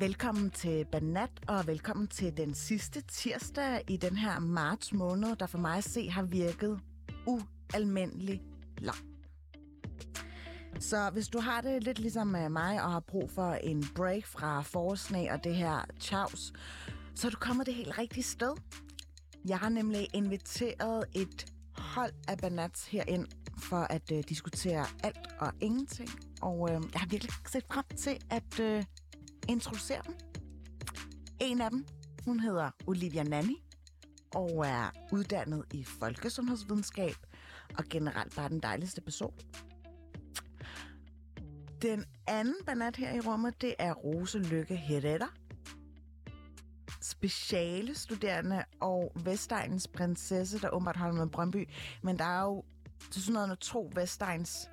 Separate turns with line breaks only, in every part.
Velkommen til Banat, og velkommen til den sidste tirsdag i den her marts måned, der for mig at se har virket ualmindelig lang. Så hvis du har det lidt ligesom øh, mig og har brug for en break fra forårsne og det her chaos, så er du kommet det helt rigtige sted. Jeg har nemlig inviteret et hold af banats herind for at øh, diskutere alt og ingenting. Og øh, jeg har virkelig set frem til at øh, introducere dem. En af dem, hun hedder Olivia Nanni, og er uddannet i folkesundhedsvidenskab, og generelt bare den dejligste person. Den anden banat her i rummet, det er Rose Lykke Herrera, speciale studerende og Vestegnens prinsesse, der åbenbart holder med Brøndby. Men der er jo til sådan noget, to Vestegns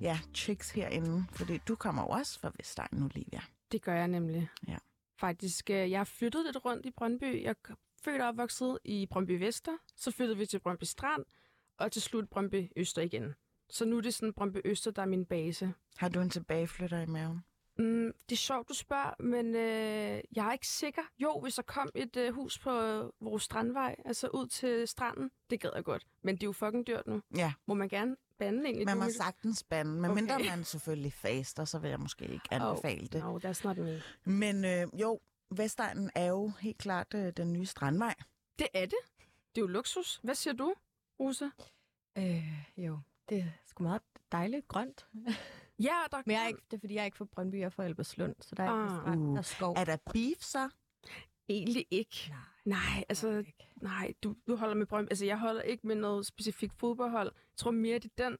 ja, chicks herinde, fordi du kommer jo også fra Vestegnen, Olivia.
Det gør jeg nemlig.
Ja.
Faktisk, øh, jeg har flyttet lidt rundt i Brøndby. Jeg er født og opvokset i Brøndby Vester, så flyttede vi til Brøndby Strand, og til slut Brøndby Øster igen. Så nu er det sådan Brøndby Øster, der er min base.
Har du en tilbageflytter i maven?
Mm, det er sjovt, du spørger, men øh, jeg er ikke sikker. Jo, hvis der kom et øh, hus på øh, vores strandvej, altså ud til stranden, det gad jeg godt. Men det er jo fucking dyrt nu.
Ja,
Må man gerne bande egentlig?
man må sagtens bande, men
Okay.
mindre man selvfølgelig faster, så vil jeg måske ikke anbefale det.
No, that's not me.
Men øh, jo, Vestegnen er jo helt klart øh, den nye strandvej.
Det er det. Det er jo luksus. Hvad siger du, Rosa?
Øh, jo, det er sgu meget dejligt grønt.
Ja, der
Men jeg er ikke, det er fordi, jeg er ikke fra Brøndby, jeg er fra Albertslund, så der er
Ah.
ikke strand, der er skov.
Er der beef så?
egentlig ikke.
Nej,
Nej, altså,
ikke.
nej, du, du holder med Brøndby. Altså, jeg holder ikke med noget specifikt fodboldhold. Jeg tror mere, det er den,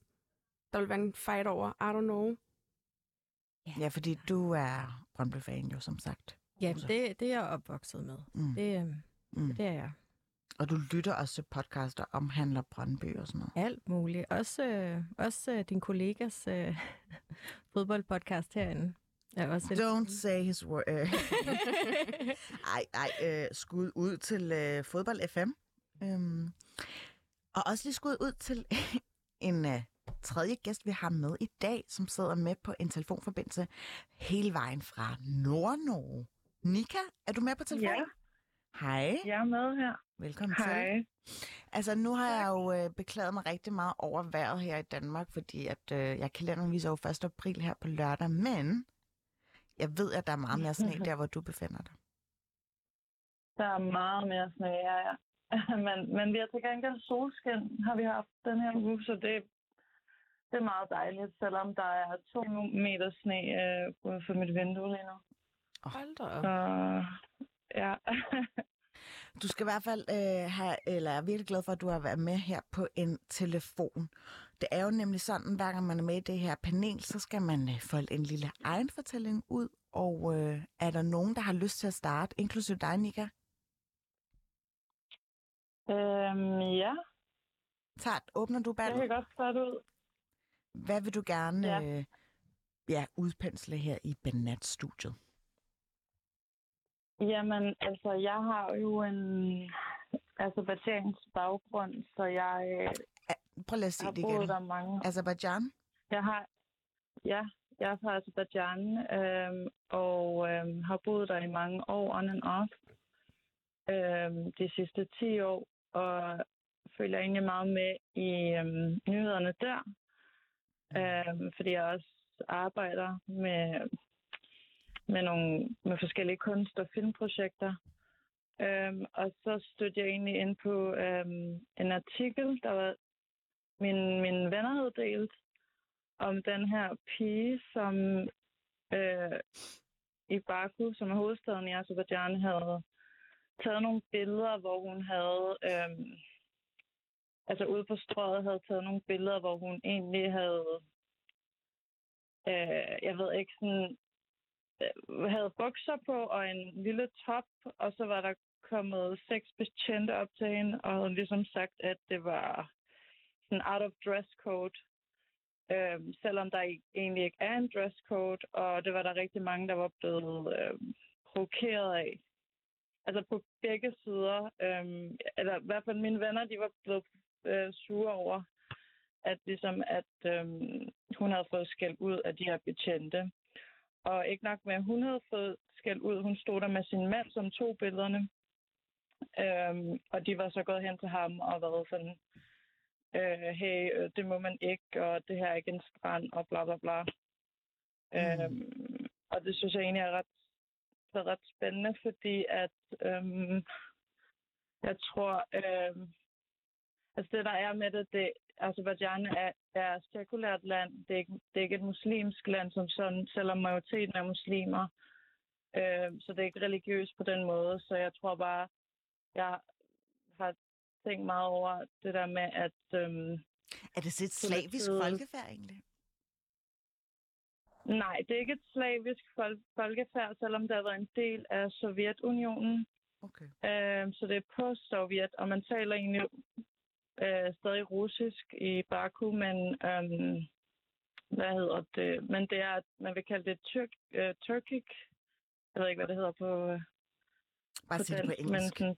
der vil være en fight over. I don't know.
Ja, fordi du er Brøndby-fan jo, som sagt.
Ja, det, det er jeg opvokset med.
Mm.
Det, øh,
Mm.
det er jeg.
Og du lytter også til podcaster, der omhandler Brøndby og sådan noget.
Alt muligt. Også, øh, også øh, din kollegas øh, fodboldpodcast herinde. Er også et-
Don't say his word. ej, ej, øh, skud ud til øh, Fodbold FM. Øhm, og også lige skud ud til en øh, tredje gæst, vi har med i dag, som sidder med på en telefonforbindelse hele vejen fra Nord-Norge. Nika, er du med på telefon?
Ja.
Hej,
Jeg er med her.
Velkommen til.
Hej.
Altså, nu har jeg jo øh, beklaget mig rigtig meget over vejret her i Danmark, fordi at øh, jeg kalenderen viser jo 1. april her på lørdag, men jeg ved, at der er meget mere sne der, hvor du befinder dig.
Der er meget mere sne her, ja. men, men vi har til gengæld solskin, har vi haft den her uge, så det, det er meget dejligt, selvom der er to meter sne øh, ude for mit vindue lige nu.
Hold da op.
Så ja,
Du skal i hvert fald øh, have, eller jeg er virkelig glad for, at du har været med her på en telefon. Det er jo nemlig sådan, hver gang man er med i det her panel, så skal man øh, folde en lille egen fortælling ud, og øh, er der nogen, der har lyst til at starte, inklusive dig, Nika?
øhm, ja,
Tager, åbner du
jeg
ballet?
kan godt starte ud.
Hvad vil du gerne
Ja.
ja. Øh, ja, udpensle her i Banat-studiet?
Jamen, altså, jeg har jo en azerbaijansk baggrund, så jeg øh,
Prøv lige at sige
har
det
boet
igen.
der mange
Azerbaijan?
Jeg har, ja, jeg er fra Azerbaijan, øhm, og øhm, har boet der i mange år, on and off, øhm, de sidste 10 år, og følger egentlig meget med i øhm, nyhederne der, øhm, fordi jeg også arbejder med, med, nogle, med forskellige kunst- og filmprojekter. Øhm, og så stødte jeg egentlig ind på øhm, en artikel, der var min, mine venner havde delt, om den her pige, som øh, i Baku, som er hovedstaden i Azerbaijan, havde taget nogle billeder, hvor hun havde, Øhm, altså ude på strøget, havde taget nogle billeder, hvor hun egentlig havde, øh, jeg ved ikke, sådan, Øh, havde bukser på og en lille top, og så var der kommet seks betjente op til hende, og havde ligesom sagt, at det var sådan out of dress code, øhm, selvom der egentlig ikke er en dress code, og det var der rigtig mange, der var blevet øhm, provokeret af. Altså på begge sider, øhm, eller i hvert fald mine venner, de var blevet øh, sure over, at ligesom at øhm, hun havde fået skæld ud af de her betjente og ikke nok med, at hun havde fået skæld ud. Hun stod der med sin mand, som tog billederne. Øhm, og de var så gået hen til ham og været sådan, øh, hey, øh, det må man ikke, og det her er ikke en strand, og bla bla bla. Mm. Øhm, og det synes jeg egentlig er ret, er ret spændende, fordi at øhm, jeg tror, øhm, altså det der er med det, det Azerbaijan er, er et sekulært land. Det er, ikke, det er ikke et muslimsk land som sådan, selvom majoriteten er muslimer. Øh, så det er ikke religiøst på den måde. Så jeg tror bare, jeg har tænkt meget over det der med, at... Øhm,
er det et slavisk folkefærd egentlig?
Nej, det er ikke et slavisk fol- folkefærd, selvom det har været en del af Sovjetunionen.
Okay.
Øh, så det er post-sovjet, og man taler egentlig øh, stadig russisk i Baku, men øhm, hvad hedder det? Men det er, man vil kalde det tyrk, øh, turkic. Jeg ved ikke, hvad det hedder på, øh,
Bare
på
sig det på
dansk, men
engelsk.
sådan,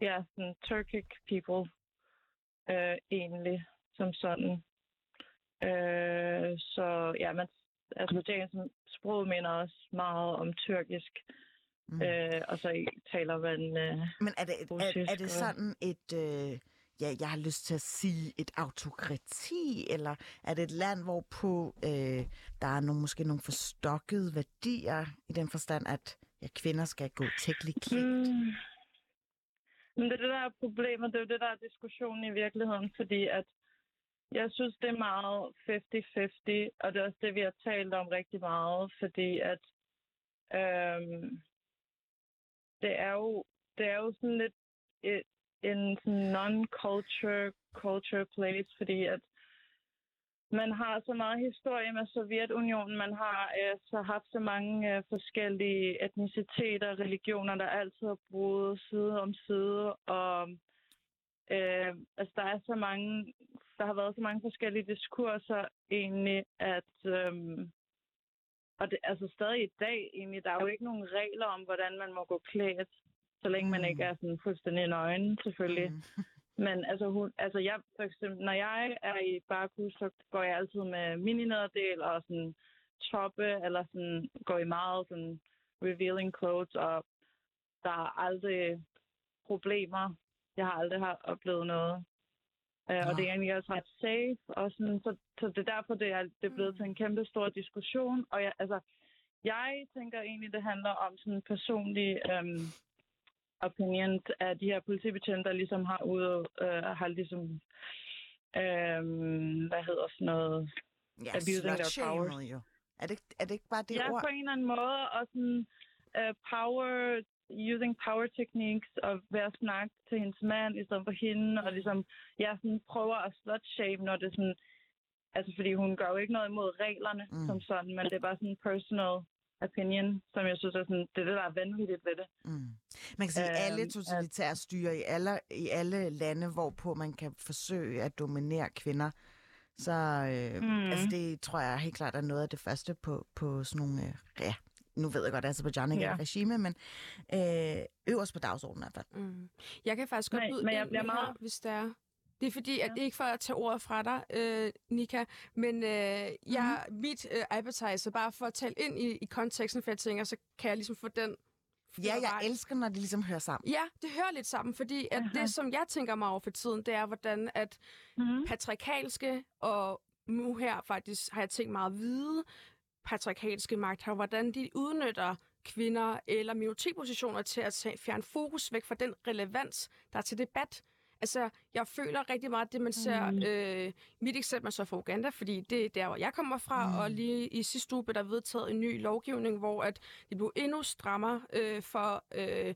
ja, sådan turkic people øh, egentlig, som sådan. Øh, så ja, man, altså det sprog minder også meget om tyrkisk. Mm. Øh, og så taler man øh,
Men er det, er,
russisk
er det sådan et, øh, ja, jeg har lyst til at sige et autokrati, eller er det et land, hvor på øh, der er nogle, måske nogle forstokkede værdier, i den forstand, at ja, kvinder skal gå tækkeligt klædt?
Mm. Men det er det, der er problemet. Det er jo det, der er diskussionen i virkeligheden, fordi at jeg synes, det er meget 50-50, og det er også det, vi har talt om rigtig meget, fordi at øhm, det er jo det er jo sådan lidt et, en sådan non-culture culture place, fordi at man har så meget historie med Sovjetunionen. Man har øh, så haft så mange øh, forskellige etniciteter, religioner, der altid har boet side om side. Og øh, altså, der er så mange, der har været så mange forskellige diskurser egentlig, at øh, og det, altså stadig i dag egentlig, der er jo ikke nogen regler om, hvordan man må gå klædt, så længe man
Mm.
ikke er sådan fuldstændig nøgen, selvfølgelig.
Mm.
Men altså, hun, altså jeg, for eksempel, når jeg er i Baku, så går jeg altid med mini-nederdel og sådan toppe, eller sådan, går i meget sådan revealing clothes, og der er aldrig problemer. Jeg har aldrig har oplevet noget. Uh, og det er egentlig også ret safe, og sådan, så, så det er derfor, det er, det er blevet til en kæmpe stor diskussion. Og jeg, altså, jeg tænker egentlig, det handler om sådan personlig øhm, opinion af de her politibetjente, der ligesom har ude, øh, har ligesom, øhm, hvad hedder sådan noget,
Ja,
Abusing their powers.
jo. Er det, er det ikke bare det
ja,
ord?
på en eller anden måde, og sådan uh, power, using power techniques, og at snakke til hendes mand i stedet for hende, og ligesom, jeg sådan prøver at slut shame, når det sådan, altså fordi hun gør jo ikke noget imod reglerne
Mm.
som sådan, men det er bare sådan personal opinion, som jeg synes er sådan, det er det, der er vanvittigt ved det.
Mm. Man kan sige, at alle
Øhm,
totalitære styre i alle, i alle lande, hvorpå man kan forsøge at dominere kvinder, så øh, mm. Altså det tror jeg helt klart er noget af det første på, på sådan nogle, øh, ja, nu ved jeg godt, at Azerbaijan ikke er
Ja.
et regime, men øh, øverst på dagsordenen i hvert fald.
Mm. Jeg kan faktisk godt
Nej,
byde
men jeg
ind
bliver
her,
meget-
hvis der er. Det er fordi, at
Ja.
det ikke for at tage ordet fra dig, øh, Nika, men øh, jeg, mit øh, appetizer, bare for at tale ind i, i konteksten, for jeg tænker, så kan jeg ligesom få den
Ja, jeg
undervejs.
elsker, når de ligesom hører sammen.
Ja, det hører lidt sammen, fordi at
Aha.
det, som jeg tænker mig over for tiden, det er, hvordan at
Mm-hmm.
patriarkalske, og nu her faktisk har jeg tænkt meget at vide, patriarkalske magthavere, hvordan de udnytter kvinder eller minoritetspositioner til at fjerne fokus væk fra den relevans, der er til debat. Altså, jeg føler rigtig meget det, man ser...
Mm.
Øh, mit eksempel er så fra Uganda, fordi det er der, hvor jeg kommer fra,
Mm.
mm. og lige i sidste uge blev der vedtaget en ny lovgivning, hvor at det blev endnu strammere øh, for øh,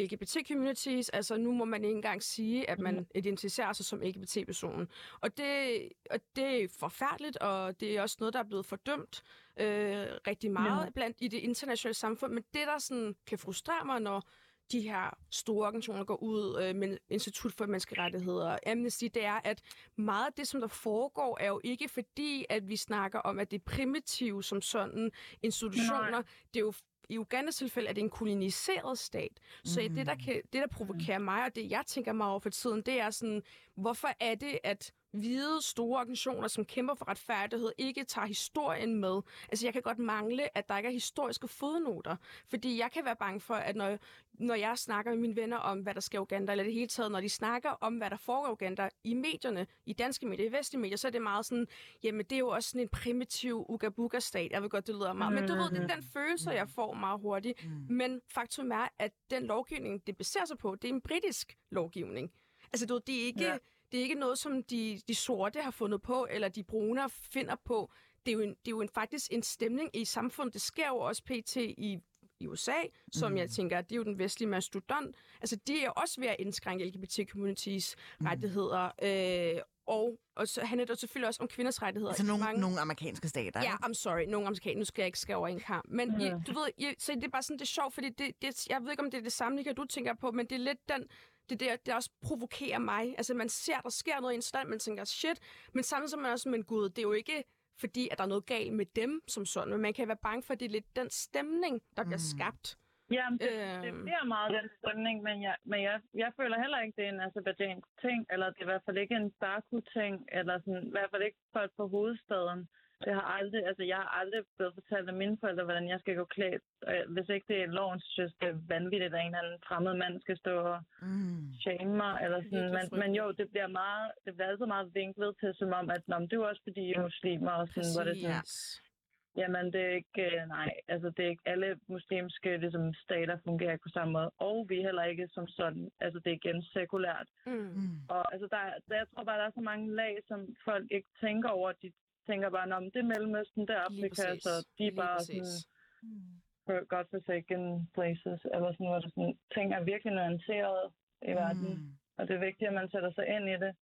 LGBT-communities. Altså, nu må man ikke engang sige, at man identificerer sig som LGBT-person. Og det, og det er forfærdeligt, og det er også noget, der er blevet fordømt øh, rigtig meget
Ja.
blandt i det internationale samfund. Men det, der sådan kan frustrere mig, når de her store organisationer går ud øh, med Institut for Menneskerettigheder og Amnesty, det er, at meget af det, som der foregår, er jo ikke fordi, at vi snakker om, at det er primitive som sådan institutioner.
Nej.
Det er jo i Ugandas tilfælde er det en koloniseret stat. Så mm. det, der, kan, det, der provokerer mig, og det, jeg tænker mig over for tiden, det er sådan, hvorfor er det, at hvide, store organisationer, som kæmper for retfærdighed, ikke tager historien med. Altså, jeg kan godt mangle, at der ikke er historiske fodnoter. Fordi jeg kan være bange for, at når, når jeg snakker med mine venner om, hvad der sker i Uganda, eller det hele taget, når de snakker om, hvad der foregår i Uganda i medierne, i danske medier, i vestlige medier, så er det meget sådan, jamen, det er jo også sådan en primitiv ugabuga-stat. Jeg ved godt, det lyder meget. Men du ved, det er den følelse, jeg får meget hurtigt. Mm. Men faktum er, at den lovgivning, det baserer sig på, det er en britisk lovgivning. Altså, du det er ikke... Ja det er ikke noget, som de, de sorte har fundet på, eller de brune finder på. Det er jo, en, det er jo en, faktisk en stemning i samfundet. Det sker jo også pt. i i USA, som mm. jeg tænker, det er jo den vestlige mastodont. Altså, de er også ved at indskrænke LGBT-communities mm. rettigheder. Øh, og, og så handler det selvfølgelig også om kvinders rettigheder.
Altså nogle, mange... nogle amerikanske stater,
Ja, I'm sorry, nogle amerikanske. Nu skal jeg ikke skære over en kamp. Men mm. I, du ved, I, så det er bare sådan, det er sjovt, fordi det, det, jeg ved ikke, om det er det samme, du tænker på, men det er lidt den det der, det også provokerer mig. Altså, man ser, der sker noget i en stand, man tænker, shit, men samtidig så er man også, men gud, det er jo ikke fordi, at der er noget galt med dem som sådan, men man kan være bange for, at det er lidt den stemning, der bliver mm. skabt.
Ja, det, øhm. det bliver meget den stemning, men, jeg, men jeg, jeg føler heller ikke, det er en azerbaijansk ting, eller det er i hvert fald ikke en Baku-ting, eller sådan, i hvert fald ikke folk på hovedstaden. Det har aldrig, altså jeg har aldrig blevet fortalt af mine forældre, hvordan jeg skal gå klædt. Hvis ikke det er loven, så synes det er vanvittigt, at en eller anden fremmed mand skal stå og mm. shame mig. Eller sådan. Men, men jo, det bliver, meget, det bliver altid meget vinklet til, som om, at det er også fordi, jeg er muslimer. Og sådan, hvor det sådan, Jamen, det er ikke, øh, nej, altså det er ikke alle muslimske ligesom, stater fungerer på samme måde, og vi er heller ikke som sådan, altså det er igen sekulært. Mm. Og altså, der, der, jeg tror bare, der er så mange lag, som folk ikke tænker over, de tænker bare, om det er Mellemøsten, det er Afrika, så de er bare sådan, for godforsaken places, eller sådan, hvor der sådan, ting er virkelig nuanceret i mm. verden. Og det er vigtigt, at man sætter sig ind i det.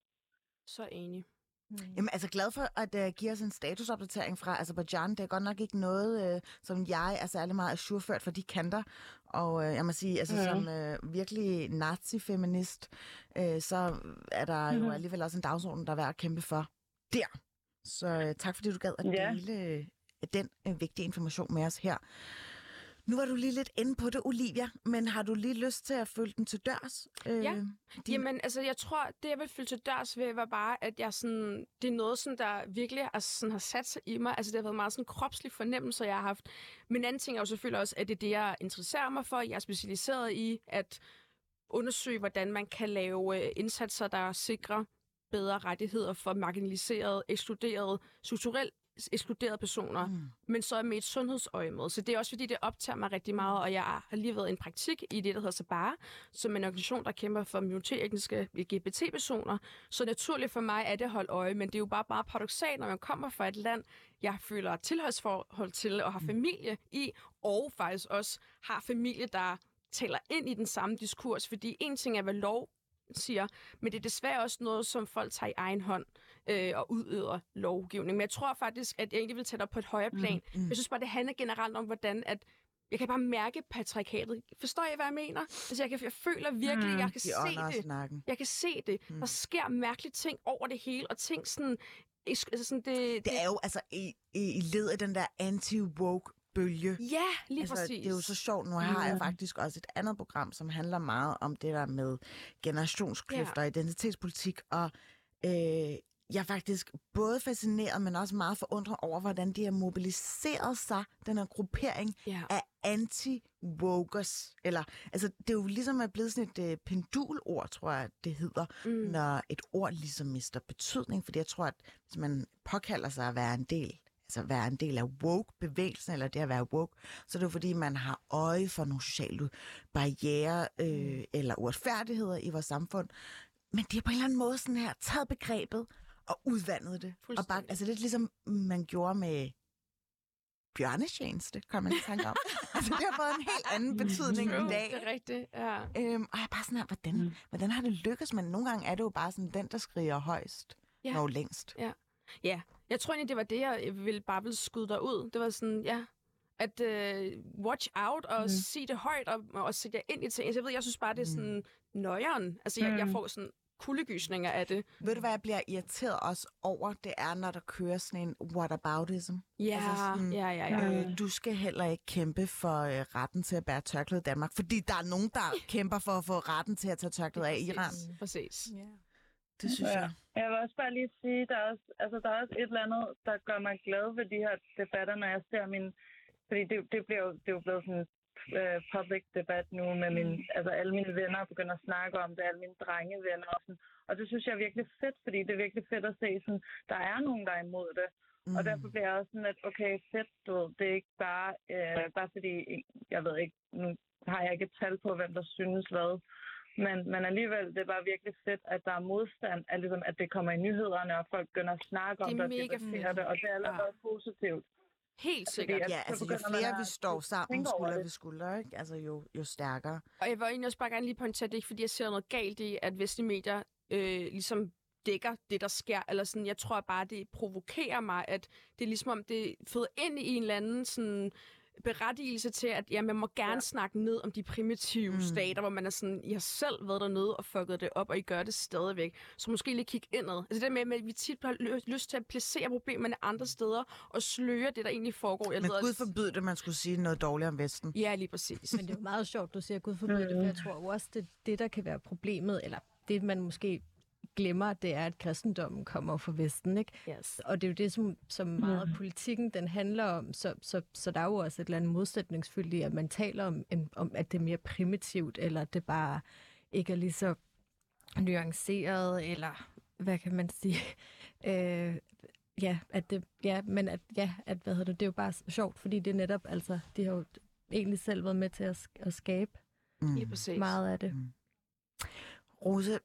Så enig.
Mm. Jamen, altså glad for at uh, give os en statusopdatering fra Azerbaijan. Det er godt nok ikke noget, uh, som jeg er særlig meget ajourført for de kanter. Og uh, jeg må sige, altså mm. som uh, virkelig nazi-feminist, uh, så er der mm-hmm. jo alligevel også en dagsorden, der er værd at kæmpe for der. Så øh, tak fordi du gad at dele øh, den øh, vigtige information med os her. Nu var du lige lidt inde på det, Olivia, men har du lige lyst til at følge den til dørs?
Øh, ja, din... jamen altså jeg tror, det jeg vil følge til dørs ved, var bare, at jeg sådan, det er noget, sådan, der virkelig altså, sådan, har sat sig i mig. Altså det har været meget sådan kropslig fornemmelse, jeg har haft. Men anden ting er jo selvfølgelig også, at det er det, jeg interesserer mig for. Jeg er specialiseret i at undersøge, hvordan man kan lave øh, indsatser, der sikrer bedre rettigheder for marginaliserede, ekskluderede, strukturelt ekskluderede personer, mm. men så med et sundhedsøje med. Så det er også fordi, det optager mig rigtig meget, og jeg har lige været i en praktik i det, der hedder Sabara, som er en organisation, der kæmper for minoritetsetniske LGBT-personer. Så naturligt for mig er det at holde øje, men det er jo bare bare paradoxalt, når man kommer fra et land, jeg føler tilhørsforhold til og har mm. familie i, og faktisk også har familie, der taler ind i den samme diskurs, fordi en ting er, hvad lov siger, men det er desværre også noget, som folk tager i egen hånd øh, og udøver lovgivning. Men jeg tror faktisk, at jeg egentlig vil tage op på et højere plan. Mm, mm. Jeg synes bare, det handler generelt om, hvordan at jeg kan bare mærke patriarkatet. Forstår I, hvad jeg mener? Altså, jeg, kan, jeg føler virkelig, mm, jeg kan se det. Snakken. Jeg kan se det. Mm. Der sker mærkelige ting over det hele, og ting sådan... Altså sådan det,
det, det er jo altså i, i, i led af den der anti-woke bølge.
Ja, lige altså,
præcis. Det er jo så sjovt. Nu har jeg faktisk også et andet program, som handler meget om det der med generationskløfter, ja. identitetspolitik, og øh, jeg er faktisk både fascineret, men også meget forundret over, hvordan de har mobiliseret sig, den her gruppering ja. af anti-wokers. Eller, altså, det er jo ligesom at blive sådan et uh, pendulord, tror jeg, det hedder, mm. når et ord ligesom mister betydning. Fordi jeg tror, at hvis man påkalder sig at være en del altså være en del af woke-bevægelsen, eller det at være woke, så er det jo fordi, man har øje for nogle sociale barriere øh, mm. eller uretfærdigheder i vores samfund. Men det er på en eller anden måde sådan her, taget begrebet og udvandet det. Og bare, altså lidt ligesom man gjorde med bjørnetjeneste, kan man tænke om. altså, det har fået en helt anden betydning
mm.
i dag.
Det er rigtigt, ja.
Øhm, og jeg er bare sådan her, hvordan, mm. hvordan har det lykkes? Men nogle gange er det jo bare sådan, den, der skriger højst, ja. når længst.
Ja. Ja, jeg tror egentlig, det var det, jeg ville bare ville skyde dig ud. Det var sådan, ja, at uh, watch out og mm. sige det højt og, og sætte jer ind i ting. Altså, jeg ved, jeg synes bare, det er sådan mm. nøjeren. Altså, jeg, mm. jeg får sådan kuldegysninger af det.
Ved du, hvad jeg bliver irriteret også over? Det er, når der kører sådan en whataboutism.
Ja,
Altså sådan,
ja, ja, ja.
Øh, du skal heller ikke kæmpe for øh, retten til at bære tørklæde i Danmark, fordi der er nogen, der kæmper for at få retten til at tage tørklæde af i Iran.
Præcis.
Det synes
Ja.
jeg.
Jeg vil også bare lige sige, der er også, altså, der er også et eller andet, der gør mig glad ved de her debatter, når jeg ser min... Fordi det, det, bliver jo, det er jo blevet sådan uh, public debat nu med min, altså alle mine venner begynder at snakke om det, alle mine drengevenner og sådan. Og det synes jeg er virkelig fedt, fordi det er virkelig fedt at se, sådan, der er nogen, der er imod det. Mm. Og derfor bliver jeg også sådan, at okay, fedt, du ved, det er ikke bare, øh, bare fordi, jeg ved ikke, nu har jeg ikke et tal på, hvem der synes hvad, men, men alligevel, det er bare virkelig fedt, at der er modstand, at, ligesom, at det kommer i nyhederne, og folk begynder at snakke om
Det
det, og
mega
debattere
fedt.
det, og det er allerede positivt.
Helt sikkert.
at
Ja,
så
altså jo flere vi står sammen skulder
det.
ved skulder, ikke? Altså jo, jo stærkere.
Og jeg vil egentlig også bare gerne lige pointere, at det ikke fordi, jeg ser noget galt i, at vestlige medier øh, ligesom dækker det, der sker. Eller sådan, jeg tror bare, det provokerer mig, at det er ligesom om, det føder ind i en eller anden sådan, berettigelse til, at ja, man må gerne ja. snakke ned om de primitive
Mm.
mm. stater, hvor man er sådan, I har selv været dernede og fucket det op, og I gør det stadigvæk. Så måske lige kigge indad. Altså det med, at vi tit har ly- lyst til at placere problemerne andre steder, og sløre det, der egentlig foregår. Jeg
Men
ved,
Gud forbyde det, at man skulle sige noget dårligt om Vesten.
Ja, lige præcis.
Men det er jo meget sjovt, du siger Gud forbyde det, for jeg tror jo også, det, det der kan være problemet, eller det man måske glemmer, det er, at kristendommen kommer fra Vesten, ikke?
Yes.
Og det er jo det, som, som meget af politikken den handler om. Så, så, så der er jo også et eller andet modsætningsfyldt i, at man taler om, en, om, at det er mere primitivt, eller at det bare ikke er lige så nuanceret, eller hvad kan man sige? Øh, ja, at det, ja, men at, ja, at, hvad hedder det, det er jo bare sjovt, fordi det er netop, altså, de har jo egentlig selv været med til at, at skabe
Mm.
Meget af det.
Rose,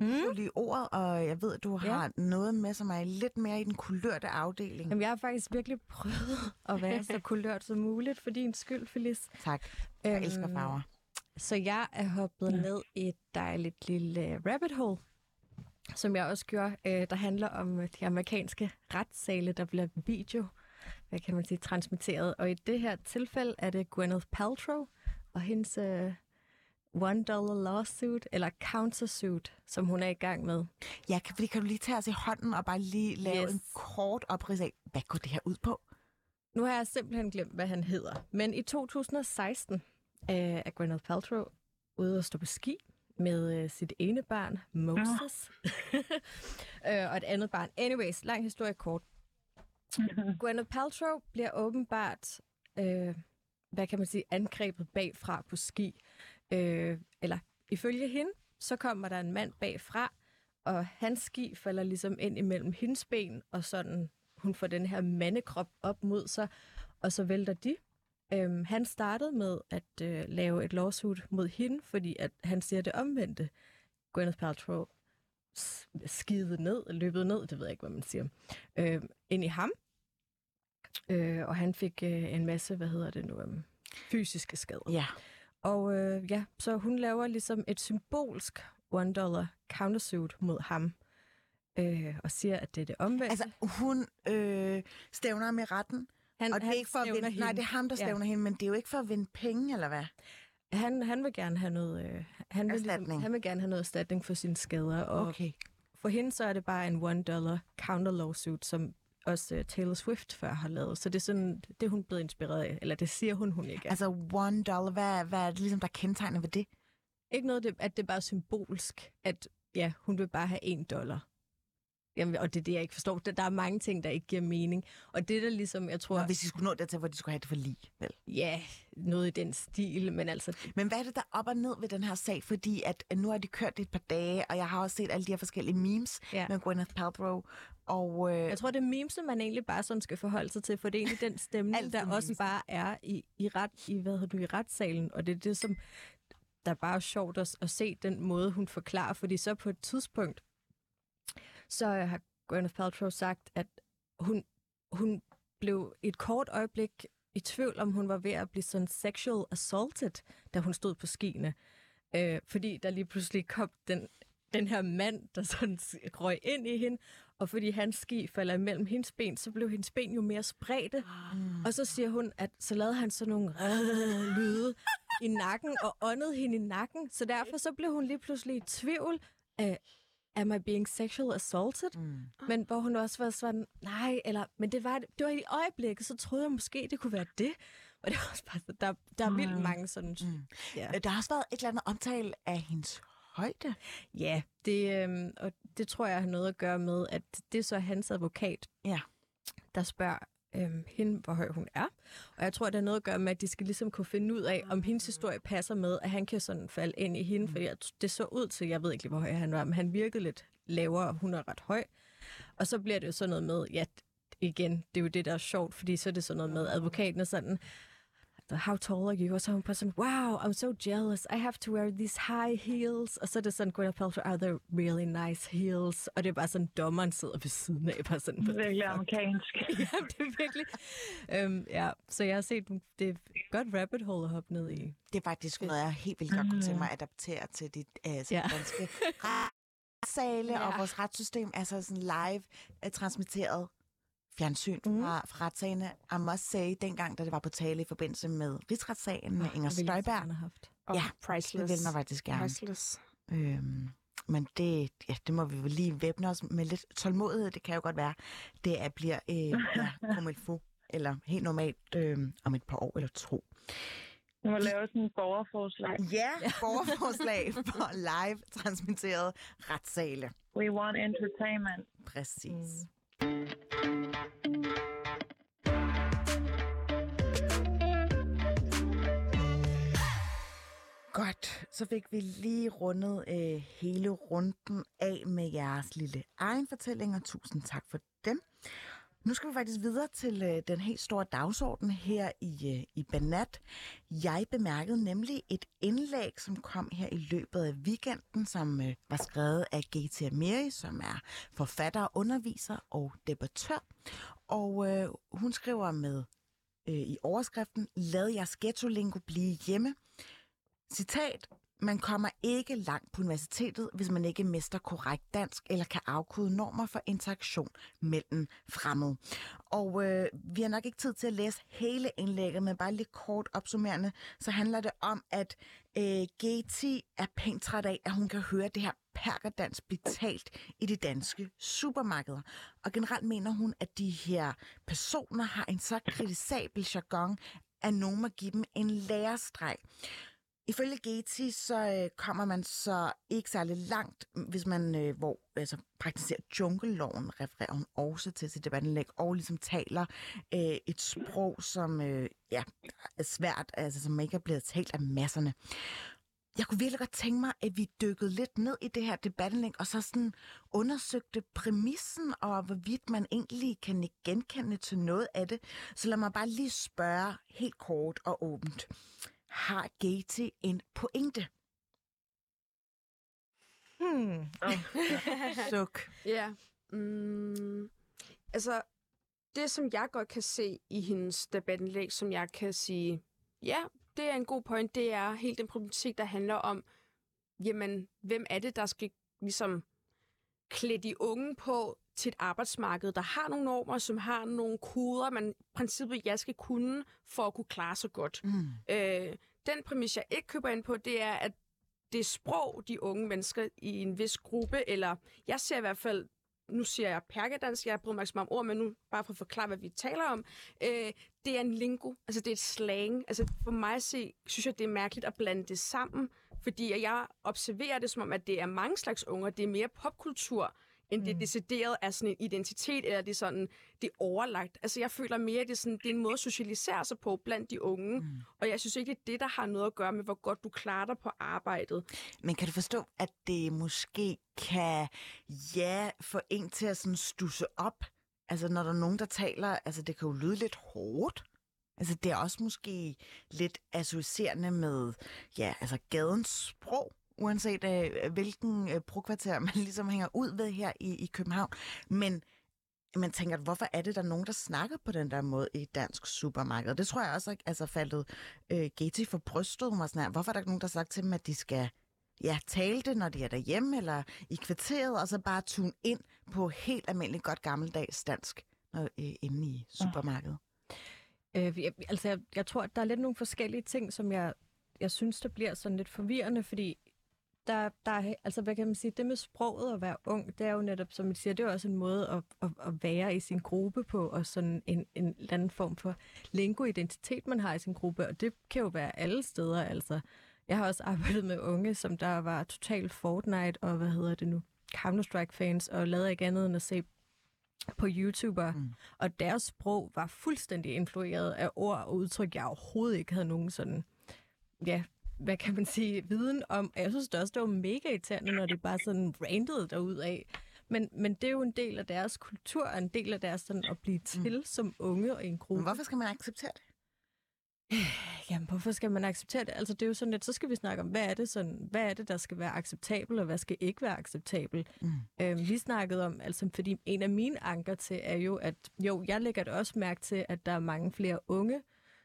Mm.
lige ordet, og jeg ved, at du
Ja.
har noget med, som er lidt mere i den kulørte afdeling.
Jamen, jeg har faktisk virkelig prøvet at være så kulørt som muligt, for din skyld, Felice.
Tak. Jeg
Øhm,
elsker farver.
Så jeg er hoppet ned i et dejligt lille rabbit hole, som jeg også gjorde, øh, der handler om øh, de amerikanske retssale, der bliver video, hvad kan man sige, transmitteret. Og i det her tilfælde er det Gwyneth Paltrow og hendes øh, one dollar lawsuit, eller countersuit, som hun er i gang med.
Ja, kan, fordi kan du lige tage os i hånden og bare lige lave
Yes.
en kort oprids af, hvad går det her ud på?
Nu har jeg simpelthen glemt, hvad han hedder. Men i 2016 øh, er Gwyneth Paltrow ude at stå på ski med øh, sit ene barn, Moses, øh, og et andet barn. Anyways, lang historie kort. Gwyneth Paltrow bliver åbenbart, øh, hvad kan man sige, angrebet bagfra på ski. Øh, eller ifølge hende, så kommer der en mand bagfra, og hans ski falder ligesom ind imellem hendes ben, og sådan hun får den her mandekrop op mod sig, og så vælter de. Øhm, han startede med at øh, lave et lawsuit mod hende, fordi at han siger det omvendte. Gwyneth Paltrow s- skidede ned, løbet ned, det ved jeg ikke, hvad man siger, øh, ind i ham. Øh, og han fik øh, en masse, hvad hedder det nu, øh, fysiske skader.
Ja.
Og øh, ja, så hun laver ligesom et symbolsk one dollar countersuit mod ham. Øh, og siger, at det er det omvendte.
Altså, hun øh, stævner ham i retten,
han,
og det er ikke for at vinde, nej,
hende.
det er ham, der
Ja.
stævner hende, men det er jo ikke for at vinde penge, eller hvad?
Han, han vil gerne have noget... Øh, han, vil ligesom, han vil gerne have noget erstatning for sine skader. Og
Okay.
for hende så er det bare en one dollar counter lawsuit, som også uh, Taylor Swift før har lavet. Så det er sådan, det er hun blevet inspireret af. Eller det siger hun, hun ikke er.
Altså, one dollar, hvad, hvad er det ligesom, der kendetegner ved det?
Ikke noget, det, at det er bare symbolsk, at ja, hun vil bare have en dollar. Jamen, og det er det, jeg ikke forstår. Der, der er mange ting, der ikke giver mening. Og det der ligesom, jeg tror,
Nå, hvis de skulle nå dertil, hvor de skulle have det for lige, vel?
ja, noget i den stil, men altså,
Men hvad er det, der er op og ned ved den her sag? Fordi at nu har de kørt det et par dage, og jeg har også set alle de her forskellige memes
Ja.
med Gwyneth Paltrow. Og øh,
jeg tror, det er memese, man egentlig bare sådan skal forholde sig til, for det er egentlig den stemning, der også
memesen.
bare er i, i, ret, i, hvad hedder du, i retssalen, og det er det, som der er bare sjovt at, at se den måde, hun forklarer, fordi så på et tidspunkt, så har Gwyneth Paltrow sagt, at hun, hun blev et kort øjeblik i tvivl, om hun var ved at blive sådan sexual assaulted, da hun stod på skiene. Øh, fordi der lige pludselig kom den, den her mand, der sådan røg ind i hende, og fordi hans ski falder imellem hendes ben, så blev hendes ben jo mere spredte.
mm,
Og så siger hun, at så lavede han sådan nogle øh, lyde i nakken, og åndede hende i nakken. Så derfor så blev hun lige pludselig i tvivl. uh, am I being sexual assaulted?
Mm.
Men hvor hun også var sådan, nej, eller, men det var, det var i øjeblikket, så troede jeg måske, det kunne være det. Og det var også bare, der, der er vildt
Mm.
mange sådan,
Mm.
ja.
Øh, Der har også været et eller andet omtale af hendes højde.
Ja, det, øhm, og det tror jeg har noget at gøre med, at det er så hans advokat,
Ja.
der spørger øhm, hende, hvor høj hun er. Og jeg tror, det har noget at gøre med, at de skal ligesom kunne finde ud af, om hendes historie passer med, at han kan sådan falde ind i hende, fordi at det så ud til, jeg ved ikke lige, hvor høj han var, men han virkede lidt lavere, og hun er ret høj. Og så bliver det jo sådan noget med, ja, igen, det er jo det, der er sjovt, fordi så er det sådan noget med, advokaten er sådan, how tall are you? Og så er hun bare sådan, wow, I'm so jealous. I have to wear these high heels. Og så er det sådan, Gwyneth Paltrow, are they really nice heels? Og det er bare sådan, dommeren sidder ved siden af, bare sådan,
Det er virkelig amerikansk.
ja, det er virkelig. Øhm, ja, så jeg har set, det er et godt rabbit hole at hoppe ned i.
Det er faktisk noget, jeg helt vildt godt kunne tænke mig at adaptere til dit øh,
Ja.
danske retssale ja. og vores retssystem. Altså sådan live transmitteret fjernsyn mm. fra, fra retssagene. I must say, dengang, da det var på tale i forbindelse med rigsretssagen med Inger
Det ville
Støjberg.
have haft.
Og
Ja, Det
priceless.
vil man faktisk gerne.
Priceless.
Øhm, men det, ja, det må vi vel lige væbne os med lidt tålmodighed. Det kan jo godt være, det er, bliver øh, ja, faut, eller helt normalt øh, om et par år eller to.
Du må lave sådan en borgerforslag.
Ja, borgerforslag for live transmitteret retssale.
We want entertainment.
Præcis.
Mm.
Godt, så fik vi lige rundet øh, hele runden af med jeres lille egen fortælling, og tusind tak for dem. Nu skal vi faktisk videre til øh, den helt store dagsorden her i, øh, i Banat. Jeg bemærkede nemlig et indlæg, som kom her i løbet af weekenden, som øh, var skrevet af G.T. Amiri, som er forfatter, underviser og debattør. Og øh, hun skriver med øh, i overskriften, lad jeres ghetto-lingo blive hjemme. Citat, man kommer ikke langt på universitetet, hvis man ikke mester korrekt dansk eller kan afkode normer for interaktion mellem fremmede. Og øh, vi har nok ikke tid til at læse hele indlægget, men bare lidt kort opsummerende, så handler det om, at øh, GT er pænt træt af, at hun kan høre det her perkerdans blive talt i de danske supermarkeder. Og generelt mener hun, at de her personer har en så kritisabel jargon, at nogen må give dem en lærestreg. Ifølge Getty, så øh, kommer man så ikke særlig langt, hvis man øh, hvor, altså, praktiserer jungleloven, refererer hun også til sit debatindlæg, og ligesom taler øh, et sprog, som øh, ja, er svært, altså som ikke er blevet talt af masserne. Jeg kunne virkelig godt tænke mig, at vi dykkede lidt ned i det her debatindlæg, og så sådan undersøgte præmissen, og hvorvidt man egentlig kan genkende til noget af det. Så lad mig bare lige spørge helt kort og åbent har Gate en pointe?
Hmm.
Suk.
Ja. Mm, altså, det som jeg godt kan se i hendes debatindlæg, som jeg kan sige, ja, det er en god point, det er helt den problematik, der handler om, jamen, hvem er det, der skal ligesom klæde de unge på til et arbejdsmarked, der har nogle normer, som har nogle koder, man i princippet jeg skal kunne for at kunne klare sig godt.
Mm.
Øh, den præmis, jeg ikke køber ind på, det er, at det sprog, de unge mennesker i en vis gruppe, eller jeg ser i hvert fald, nu siger jeg perkedans, jeg bryder mig om ord, men nu bare for at forklare, hvad vi taler om, øh, det er en lingo, altså det er et slang. Altså for mig at se, synes jeg, det er mærkeligt at blande det sammen, fordi jeg observerer det som om, at det er mange slags unger, det er mere popkultur, end det decideret er sådan en identitet, eller det er sådan, det er overlagt. Altså jeg føler mere, at det er, sådan, det er en måde at socialisere sig på blandt de unge, mm. og jeg synes ikke, det er det, der har noget at gøre med, hvor godt du klarer dig på arbejdet.
Men kan du forstå, at det måske kan, ja, få en til at sådan stusse op? Altså, når der er nogen, der taler, altså, det kan jo lyde lidt hårdt. Altså, det er også måske lidt associerende med, ja, altså, gadens sprog, uanset øh, hvilken øh, brokvarter man ligesom hænger ud ved her i, i København. Men man tænker, hvorfor er det, der er nogen, der snakker på den der måde i et dansk supermarked? Det tror jeg også altså, faldet øh, Getty for brystet. Var sådan her, hvorfor er der ikke nogen, der har sagt til dem, at de skal ja, tale det, når de er derhjemme eller i kvarteret, og så bare tune ind på helt almindeligt godt gammeldags dansk når, øh, inde i supermarkedet.
Øh, jeg, altså, jeg, jeg tror, at der er lidt nogle forskellige ting, som jeg, jeg synes, der bliver sådan lidt forvirrende, fordi der, der er, altså hvad kan man sige, det med sproget at være ung, det er jo netop, som I siger, det er også en måde at, at, at være i sin gruppe på, og sådan en, en eller anden form for lingo-identitet, man har i sin gruppe, og det kan jo være alle steder, altså. Jeg har også arbejdet med unge, som der var totalt Fortnite, og hvad hedder det nu, Counter-Strike-fans, og lavede ikke andet end at se på YouTuber, mm. og deres sprog var fuldstændig influeret af ord og udtryk, jeg overhovedet ikke havde nogen sådan, ja, hvad kan man sige, viden om. Jeg synes det også, det var mega irriterende, når det bare sådan randede derud af. Men, men det er jo en del af deres kultur, og en del af deres sådan at blive til mm. som unge og i en gruppe.
Men hvorfor skal man acceptere det?
Jamen, hvorfor skal man acceptere det? Altså, det er jo sådan lidt, så skal vi snakke om, hvad er det, sådan, hvad er det der skal være acceptabelt, og hvad skal ikke være acceptabelt? Mm. Øhm, vi snakkede om, altså, fordi en af mine anker til er jo, at jo, jeg lægger det også mærke til, at der er mange flere unge,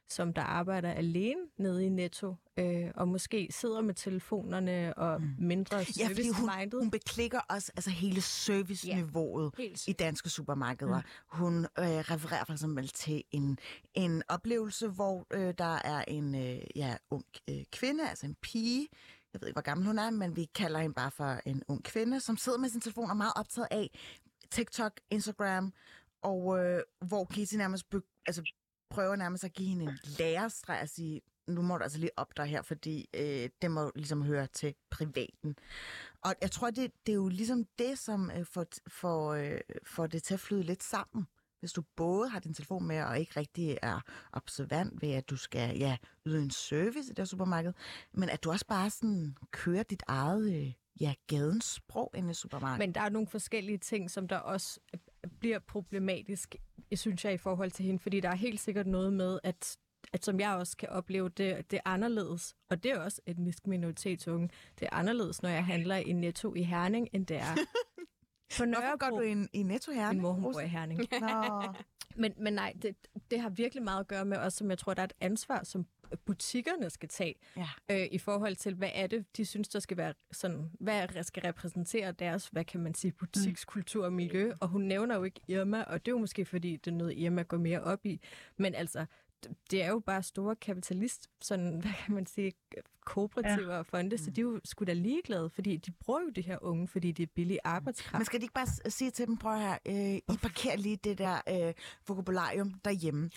som der arbejder alene nede i Netto, øh, og måske sidder med telefonerne og mm. mindre
Ja, fordi hun, hun beklikker også altså hele serviceniveauet ja, i danske supermarkeder. Mm. Hun øh, refererer for eksempel til en, en oplevelse, hvor øh, der er en øh, ja, ung øh, kvinde, altså en pige, jeg ved ikke, hvor gammel hun er, men vi kalder hende bare for en ung kvinde, som sidder med sin telefon og er meget optaget af TikTok, Instagram, og øh, hvor Casey nærmest be, altså, prøver nærmest at give hende en lærestreg og sige, nu må du altså lige op dig her, fordi øh, det må ligesom høre til privaten. Og jeg tror, det, det er jo ligesom det, som øh, får, får, øh, får det til at flyde lidt sammen. Hvis du både har din telefon med, og ikke rigtig er observant ved, at du skal ja, yde en service i det supermarked, men at du også bare sådan kører dit eget øh, ja, gadens sprog ind i supermarkedet.
Men der er nogle forskellige ting, som der også øh, bliver problematisk, synes jeg, i forhold til hende, fordi der er helt sikkert noget med, at at som jeg også kan opleve, det, det er anderledes. Og det er også etnisk minoritetsunge. Det er anderledes, når jeg handler i Netto i Herning, end det er
på Nørrebro. Hvorfor går du i, i Netto Herning?
Min mor, hun bor i Herning. Nå. Men, men nej, det, det har virkelig meget at gøre med os, som jeg tror, der er et ansvar, som butikkerne skal tage ja. øh, i forhold til, hvad er det, de synes, der skal være sådan, hvad skal repræsentere deres, hvad kan man sige, butikskultur og miljø. Og hun nævner jo ikke Irma, og det er jo måske, fordi det er noget, Irma går mere op i. Men altså, det er jo bare store kapitalist, sådan, hvad kan man sige, kooperativer ja. og fonde, så de er jo sgu da ligeglade, fordi de bruger jo det her unge, fordi det er billig arbejdskraft.
Men skal de ikke bare sige til dem, prøv her, øh, I parkerer lige det der øh, vokabularium derhjemme.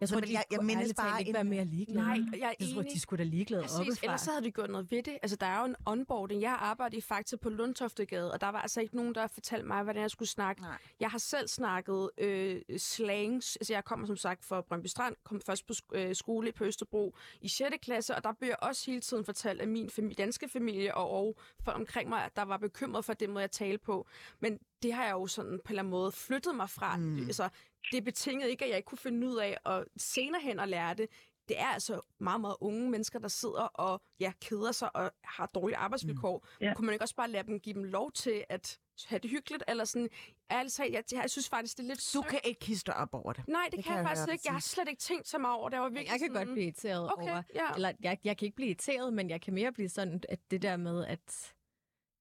Jeg tror, de jeg, jeg mindes bare ikke være mere ligeglade.
Nej, jeg er
jeg tror, de skulle da ligeglade Præcis, oppefra.
ellers så havde de gjort noget ved det. Altså, der er jo en onboarding. Jeg har arbejdet i Fakta på Lundtoftegade, og der var altså ikke nogen, der fortalte mig, hvordan jeg skulle snakke. Nej. Jeg har selv snakket øh, slangs. Altså, jeg kommer som sagt fra Brøndby Strand, kom først på øh, skole på Østerbro i 6. klasse, og der blev jeg også hele tiden fortalt af min familie, danske familie og, og folk omkring mig, at der var bekymret for det måde, jeg talte på. Men det har jeg jo sådan på en eller anden måde flyttet mig fra. Mm. Altså, det betingede ikke, at jeg ikke kunne finde ud af at senere hen at lære det. Det er altså meget, meget unge mennesker, der sidder og ja, keder sig og har dårlige arbejdsvilkår. Mm. Yeah. Kunne man ikke også bare lade dem, give dem lov til at have det hyggeligt? Eller sådan, altså, jeg, jeg synes faktisk, det er lidt
Du kan ikke kiste op over det.
Nej, det, det kan, jeg, jeg faktisk ikke. Jeg har slet ikke tænkt så meget over det. Jeg, var
virkelig jeg kan
sådan...
godt blive irriteret
okay,
over.
Ja.
Eller jeg, jeg kan ikke blive irriteret, men jeg kan mere blive sådan, at det der med, at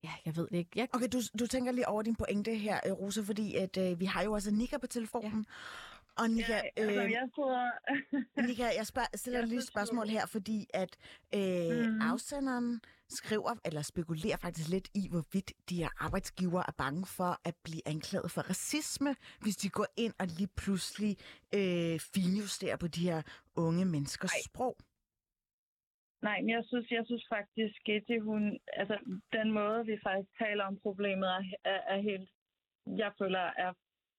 Ja, jeg ved det ikke. Jeg...
Okay, du, du tænker lige over din pointe her, øh, Rosa, fordi at, øh, vi har jo også Nika på telefonen. Ja. Og Nika, ja,
altså, øh, jeg sidder...
Nika, jeg spørg, stiller jeg lige et spørgsmål her, fordi at øh, mm. afsenderen skriver, eller spekulerer faktisk lidt i, hvorvidt de her arbejdsgiver er bange for at blive anklaget for racisme, hvis de går ind og lige pludselig øh, finjusterer på de her unge menneskers Ej. sprog.
Nej, men jeg synes, jeg synes faktisk, at hun, altså, den måde, vi faktisk taler om problemet, er, er, er helt, jeg føler, er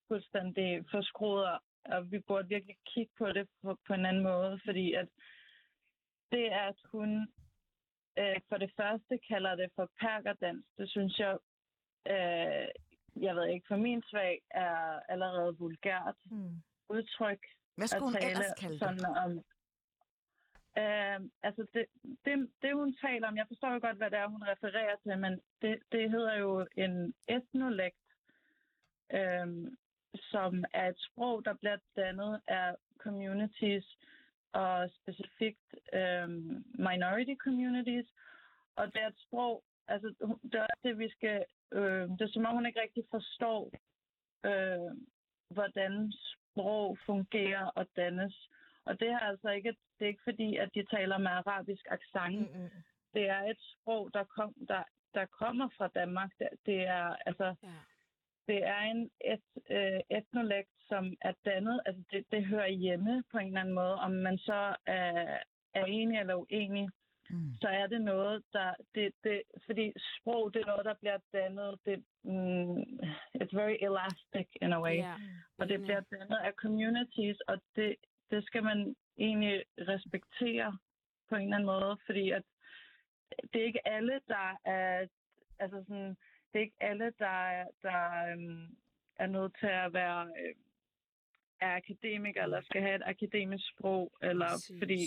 fuldstændig forskruet, og vi burde virkelig kigge på det på, på en anden måde, fordi at det, at hun øh, for det første kalder det for perkerdans, det synes jeg, øh, jeg ved ikke, for min svag er allerede vulgært mm. udtryk.
Hvad skulle hun ellers kalde det? om,
Øh, altså, det, det, det hun taler om, jeg forstår jo godt, hvad det er, hun refererer til, men det, det hedder jo en etnolekt, uh, som er et sprog, der bliver dannet af communities, og specifikt uh, minority communities. Og det er et sprog, altså det er det, vi skal, øh, det er som om hun ikke rigtig forstår, øh, hvordan sprog fungerer og dannes. Og det er altså ikke, det er ikke fordi, at de taler med arabisk accent. Mm-hmm. Det er et sprog, der, kom, der der kommer fra Danmark. Det, det er altså
Ja.
det er en et, øh, etnolekt, som er dannet. Altså det, det hører hjemme på en eller anden måde. Om man så er, er enig eller uenig,
Mm.
så er det noget, der... Det, det, fordi sprog, det er noget, der bliver dannet. Det, mm, it's very elastic in a way.
Ja.
Og det
Enig.
bliver dannet af communities, og det, det skal man egentlig respektere på en eller anden måde, fordi at det er ikke alle, der er, altså sådan, det er ikke alle, der, er- der øhm, er nødt til at være øh, er akademiker, eller skal have et akademisk sprog, eller
Præcis.
fordi,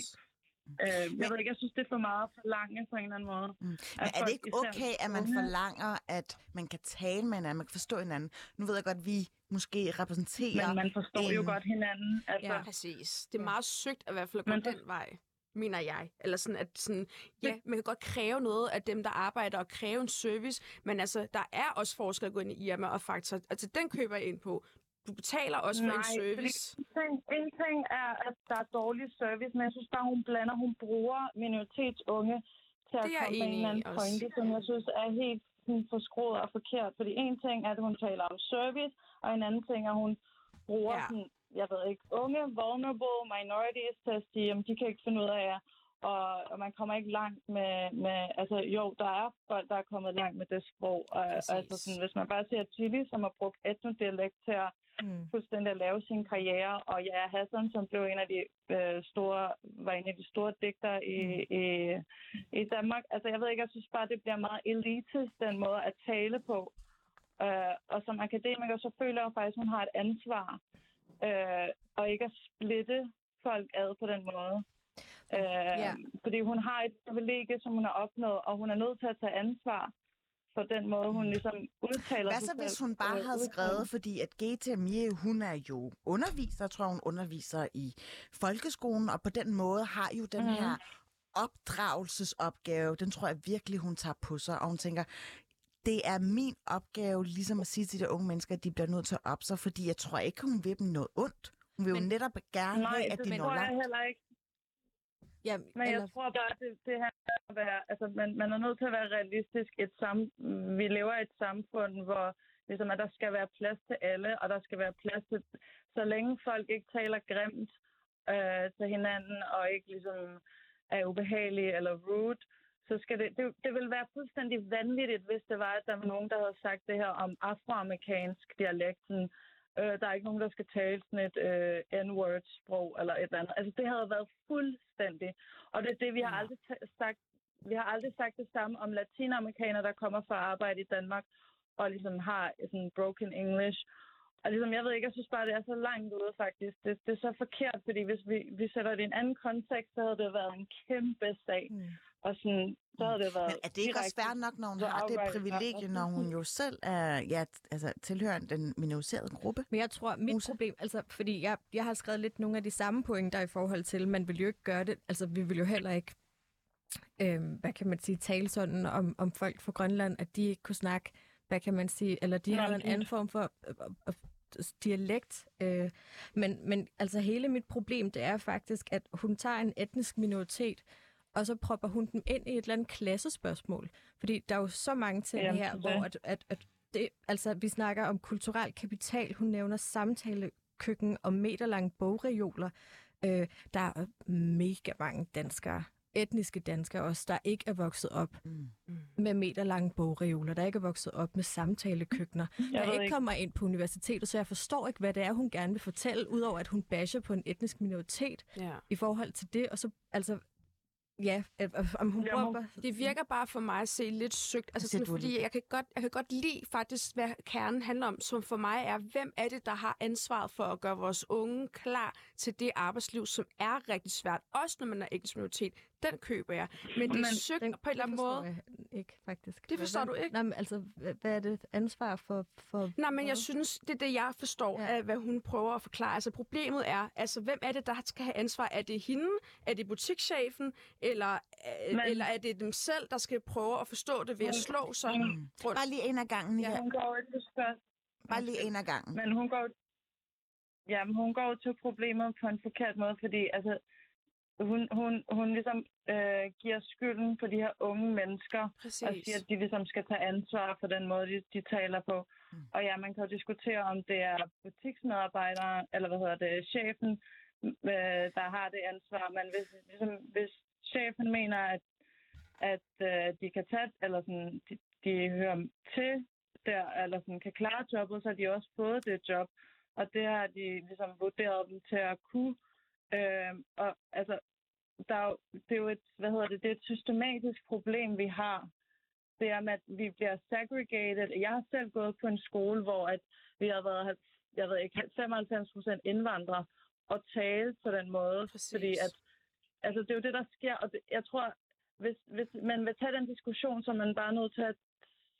øh, jeg ved ikke, jeg synes, det er for meget for lange på en eller anden måde.
Mm. Men
At
er det ikke okay, at man forlanger, at man kan tale med hinanden, man kan forstå hinanden? Nu ved jeg godt, at vi måske repræsenterer...
Men man forstår jo
en-
godt hinanden. Altså,
Ja.
Præcis. Det er meget søgt at i hvert fald at gå den vej, mener jeg. Eller sådan, at sådan, ja, man kan godt kræve noget af dem, der arbejder og kræve en service, men altså, der er også forskel at gå ind i Irma og Faktor. Altså, den køber jeg ind på. Du betaler også for en
Nej,
service.
En ting, en ting er, at der er dårlig service, men jeg synes bare, hun blander, hun bruger minoritetsunge til at
Det er
komme med en eller anden pointe, som jeg synes er helt sådan, forskruet og forkert. Fordi en ting er, at hun taler om service, og en anden ting er, at hun bruger
Ja.
ja. sådan, jeg ved ikke, unge, vulnerable minorities til at sige, at de kan ikke finde ud af jer. Og, og man kommer ikke langt med, med, altså jo, der er folk, der er kommet langt med det sprog. Og,
Præcis.
altså sådan, hvis man bare ser Chili, som har brugt etnodialekt til at
Mm.
fuldstændig at lave sin karriere. Og ja, Hassan, som blev en af de øh, store, var en af de store digtere i, i, i Danmark. Altså, jeg ved ikke, jeg synes bare, det bliver meget elitisk, den måde at tale på. Øh, og som akademiker, så føler jeg faktisk, at hun har et ansvar. Øh, og ikke at splitte folk ad på den måde. Øh,
Ja.
Fordi hun har et privilegie, som hun har opnået, og hun er nødt til at tage ansvar for den måde, hun ligesom udtaler
Hvad så, hvis hun bare
øh,
havde skrevet, fordi at Gete Mie, hun er jo underviser, jeg tror hun underviser i folkeskolen, og på den måde har jo den
Mhm.
her opdragelsesopgave, den tror jeg virkelig, hun tager på sig, og hun tænker, det er min opgave ligesom at sige til de unge mennesker, at de bliver nødt til at op sig, fordi jeg tror ikke, hun vil dem noget ondt. Hun vil jo
Men-
netop gerne
Nej,
have, at
det
de
tror
når
jeg
langt.
heller ikke.
Ja,
Men
eller,
jeg tror bare, at det, det her er at være, altså man, man er nødt til at være realistisk. Et sam, vi lever i et samfund, hvor ligesom, at der skal være plads til alle, og der skal være plads til, så længe folk ikke taler grimt øh, til hinanden, og ikke ligesom er ubehagelige eller rude, så skal det, det, det vil være fuldstændig vanvittigt, hvis det var, at der var nogen, der havde sagt det her om afroamerikansk dialekt. Øh, der er ikke nogen, der skal tale sådan et øh, N-word-sprog eller et eller andet. Altså, det havde været fuldstændig. Og det er det, vi har
Ja.
aldrig sagt. Vi har aldrig sagt det samme om latinamerikanere, der kommer for at arbejde i Danmark og ligesom har sådan broken English. Og ligesom, jeg ved ikke, jeg synes bare, det er så langt ude faktisk. Det, det er så forkert, fordi hvis vi, vi sætter det i en anden kontekst, så havde det været en kæmpe sag.
Mm.
Og sådan, så havde det været
Men er det ikke også fair nok, når hun har det privilegie, når hun jo selv er, ja, altså, tilhører den minoriserede gruppe?
Men jeg tror, mit
Musa?
problem, altså, fordi jeg, jeg har skrevet lidt nogle af de samme pointer i forhold til, man vil jo ikke gøre det, altså vi vil jo heller ikke, øh, hvad kan man sige, tale sådan om, om folk fra Grønland, at de ikke kunne snakke, hvad kan man sige, eller de havde en anden form for øh, øh, øh, dialekt. Øh, men, men altså hele mit problem, det er faktisk, at hun tager en etnisk minoritet, og så propper hun dem ind i et eller andet klassespørgsmål. Fordi der er jo så mange ting
Jamen,
her,
det.
hvor at, at, at det, altså, vi snakker om kulturel kapital. Hun nævner samtalekøkken og meterlange bogreoler. Øh, der er mega mange danskere, etniske danskere også, der ikke er vokset op
Mm.
med meterlange bogreoler, der ikke er vokset op med samtalekøkkener,
Jeg
der ikke
ikke.
kommer ind på universitetet, så jeg forstår ikke, hvad det er, hun gerne vil fortælle, udover at hun basher på en etnisk minoritet
Ja.
i forhold til det, og så, altså, ja, øh, øh, om hun
Jeg
bruger...
Det virker bare for mig at se lidt søgt, altså
siger
sådan, fordi jeg kan, godt, jeg kan godt lide faktisk, hvad kernen handler om, som for mig er, hvem er det, der har ansvaret for at gøre vores unge klar til det arbejdsliv, som er rigtig svært, også når man er etnisk minoritet. Den køber jeg. Men det er søgt
Den-
på en eller anden
det forstår
måde.
ikke, faktisk.
Det forstår
Hvad-
du ikke?
Nej, men altså, hvad er det ansvar for... for
Nej, men jeg synes, det er det, jeg forstår
Ja.
af, hvad hun prøver at forklare. Altså problemet er, altså hvem er det, der skal have ansvar? Er det hende? Er det butikschefen? Eller, men...
Men-
eller er det dem selv, der skal prøve at forstå det ved at slå sig
Mm.
rundt?
Bare lige en af gangen,
Ja.
ja.
Hun går spørgsmål.
Bare lige en af gangen.
Men hun går, ja, men hun går til problemet på en forkert måde, fordi altså, hun, hun, hun ligesom øh, giver skylden på de her unge mennesker,
Præcis.
og siger, at de ligesom skal tage ansvar for den måde, de, de taler på.
Mm.
Og ja, man kan jo diskutere, om det er butiksmedarbejdere, eller hvad hedder det, chefen, øh, der har det ansvar. Men hvis, ligesom, hvis chefen mener, at, at øh, de kan tage, eller sådan, de, de hører til der, eller sådan, kan klare jobbet, så har de også fået det job. Og det har de ligesom vurderet dem til at kunne. Øh, og altså, der er jo, det er jo et, hvad hedder det, det er et systematisk problem, vi har. Det er med, at vi bliver segregated. Jeg har selv gået på en skole, hvor at vi har været, jeg ved ikke, 95 procent indvandrere og tale på den måde.
Præcis.
Fordi at, altså det er jo det, der sker. Og det, jeg tror, hvis, hvis man vil tage den diskussion, så er man bare nødt til at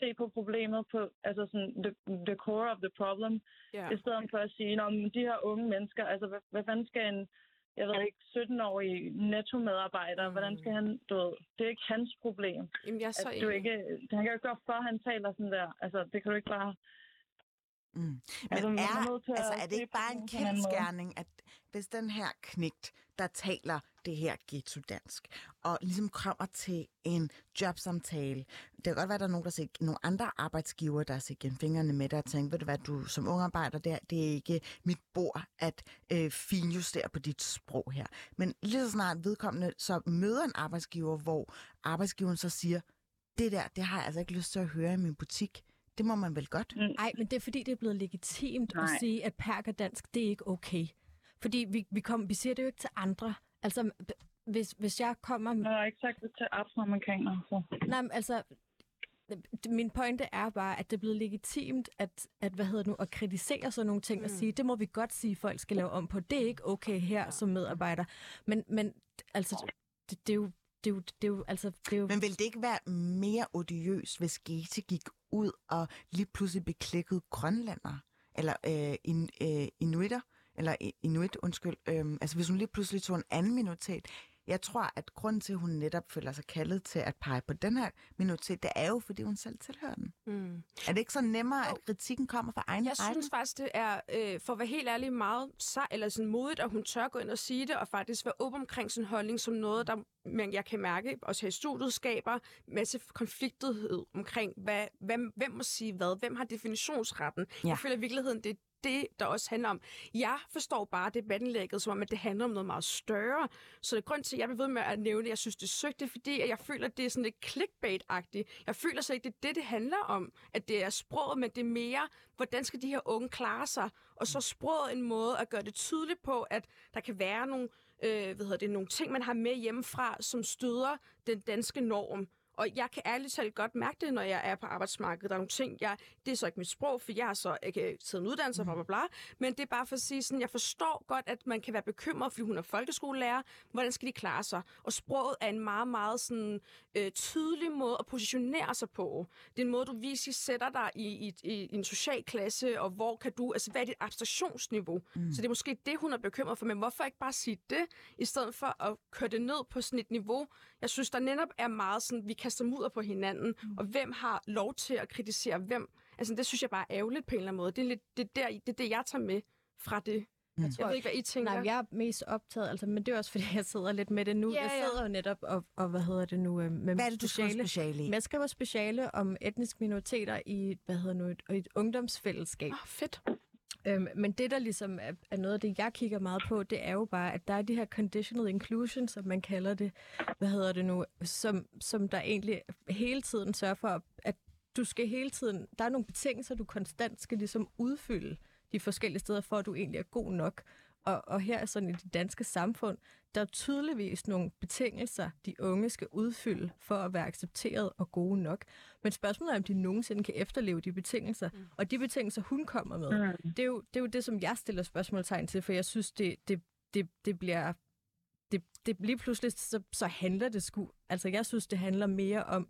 se på problemet på, altså sådan, the, the core of the problem,
Ja.
i stedet for at sige, at de her unge mennesker, altså hvad, hvad fanden skal en, jeg ved ikke, 17-årig netto-medarbejder, mm. hvordan skal han, du ved, det er ikke hans problem.
Jamen, jeg er så
Altså,
enig.
ikke, han kan jo ikke gøre for, at han taler sådan der. Altså, det kan du ikke bare...
Mm. Men
Altså, er
er, altså, er det ikke bare en kendskærning, at hvis den her knægt, der taler det her ghetto-dansk, og ligesom kommer til en jobsamtale, det kan godt være, at der er nogen, der ser, nogle andre arbejdsgiver, der ser gennem fingrene med dig og tænker, ved du hvad, du som ung arbejder der, det er ikke mit bord at øh, finjustere på dit sprog her. Men lige så snart vedkommende så møder en arbejdsgiver, hvor arbejdsgiveren så siger, det der, det har jeg altså ikke lyst til at høre i min butik. Det må man vel godt?
Nej, men det er fordi, det er blevet legitimt
Nej.
at sige, at perkerdansk, det er ikke okay. Fordi vi, vi, kom, vi siger det jo ikke til andre. Altså, hvis, hvis jeg kommer...
Jeg har ikke sagt det til afroamerikanere. Så.
Nej, men altså, min pointe er bare, at det er blevet legitimt at, at hvad hedder det nu, at kritisere sådan nogle ting mm. og sige, det må vi godt sige, folk skal lave om på. Det er ikke okay her som medarbejder. Men, men altså, det, det er jo det er jo, det er jo, altså, det er jo...
Men vil det ikke være mere odiøst, hvis Gete gik ud og lige pludselig beklikkede grønlænder? Eller øh, in, øh, inuitter? Eller i- inuit, undskyld. Øh, altså hvis hun lige pludselig tog en anden minoritet. Jeg tror, at grunden til, at hun netop føler sig kaldet til at pege på den her minoritet, det er jo, fordi hun selv tilhører den.
Mm.
Er det ikke så nemmere, at kritikken kommer fra egen
Jeg
række?
synes faktisk, det er, øh, for at være helt ærlig, meget sej, eller sådan modigt, at hun tør gå ind og sige det, og faktisk være åben omkring sin holdning som noget, der men jeg kan mærke, også her i studiet, skaber masse konfliktighed omkring, hvad, hvem, hvem må sige hvad, hvem har definitionsretten. Ja. Jeg føler i virkeligheden, det er det, der også handler om. Jeg forstår bare debattenlægget, som om, at det handler om noget meget større. Så det er grund til, at jeg vil ved med at nævne, at jeg synes, det er søgt, det er fordi, at jeg føler, at det er sådan lidt clickbait-agtigt. Jeg føler så ikke, det er det, det handler om, at det er sproget, men det er mere, hvordan skal de her unge klare sig? Og så sproget en måde at gøre det tydeligt på, at der kan være nogle, øh, hvad hedder det, nogle ting, man har med hjemmefra, som støder den danske norm. Og jeg kan ærligt talt godt mærke det, når jeg er på arbejdsmarkedet. Der er nogle ting, jeg, det er så ikke mit sprog, for jeg har så ikke taget en uddannelse, bla, bla, bla. Men det er bare for at sige sådan, jeg forstår godt, at man kan være bekymret, fordi hun er folkeskolelærer. Hvordan skal de klare sig? Og sproget er en meget, meget sådan, øh, tydelig måde at positionere sig på. Det er en måde, du viser, sætter dig i, i, i en social klasse, og hvor kan du, altså hvad er dit abstraktionsniveau? Mm. Så det er måske det, hun er bekymret for, men hvorfor ikke bare sige det, i stedet for at køre det ned på sådan et niveau? Jeg synes, der netop er meget sådan, vi kaster mudder på hinanden, mm. og hvem har lov til at kritisere hvem? Altså det synes jeg bare er ærgerligt på en eller anden måde. Det er, lidt, det, er der, det, er det, jeg tager med fra det.
Mm.
Jeg ved ikke, hvad I tænker.
Nej, jeg er mest optaget, altså, men det er også, fordi jeg sidder lidt med det nu.
Ja,
jeg
ja.
sidder jo netop og, og hvad hedder det nu, øh, med
Hvad er det, du skriver
speciale.
speciale i?
Jeg skriver speciale om etniske minoriteter i hvad hedder nu, et, et ungdomsfællesskab.
Oh, fedt.
Øhm, men det, der ligesom er, er noget af det, jeg kigger meget på, det er jo bare, at der er de her conditional inclusion, som man kalder det, hvad hedder det nu, som, som der egentlig hele tiden sørger for, at du skal hele tiden, der er nogle betingelser, du konstant skal ligesom udfylde de forskellige steder, for at du egentlig er god nok. Og, og her er sådan i det danske samfund, der er tydeligvis nogle betingelser, de unge skal udfylde for at være accepteret og gode nok. Men spørgsmålet er, om de nogensinde kan efterleve de betingelser. Mm. Og de betingelser, hun kommer med,
Mm.
det er, jo, det er jo det, som jeg stiller spørgsmålstegn til, for jeg synes, det, det, det, det bliver... Det, det lige pludselig, så, så handler det sgu... Altså, jeg synes, det handler mere om,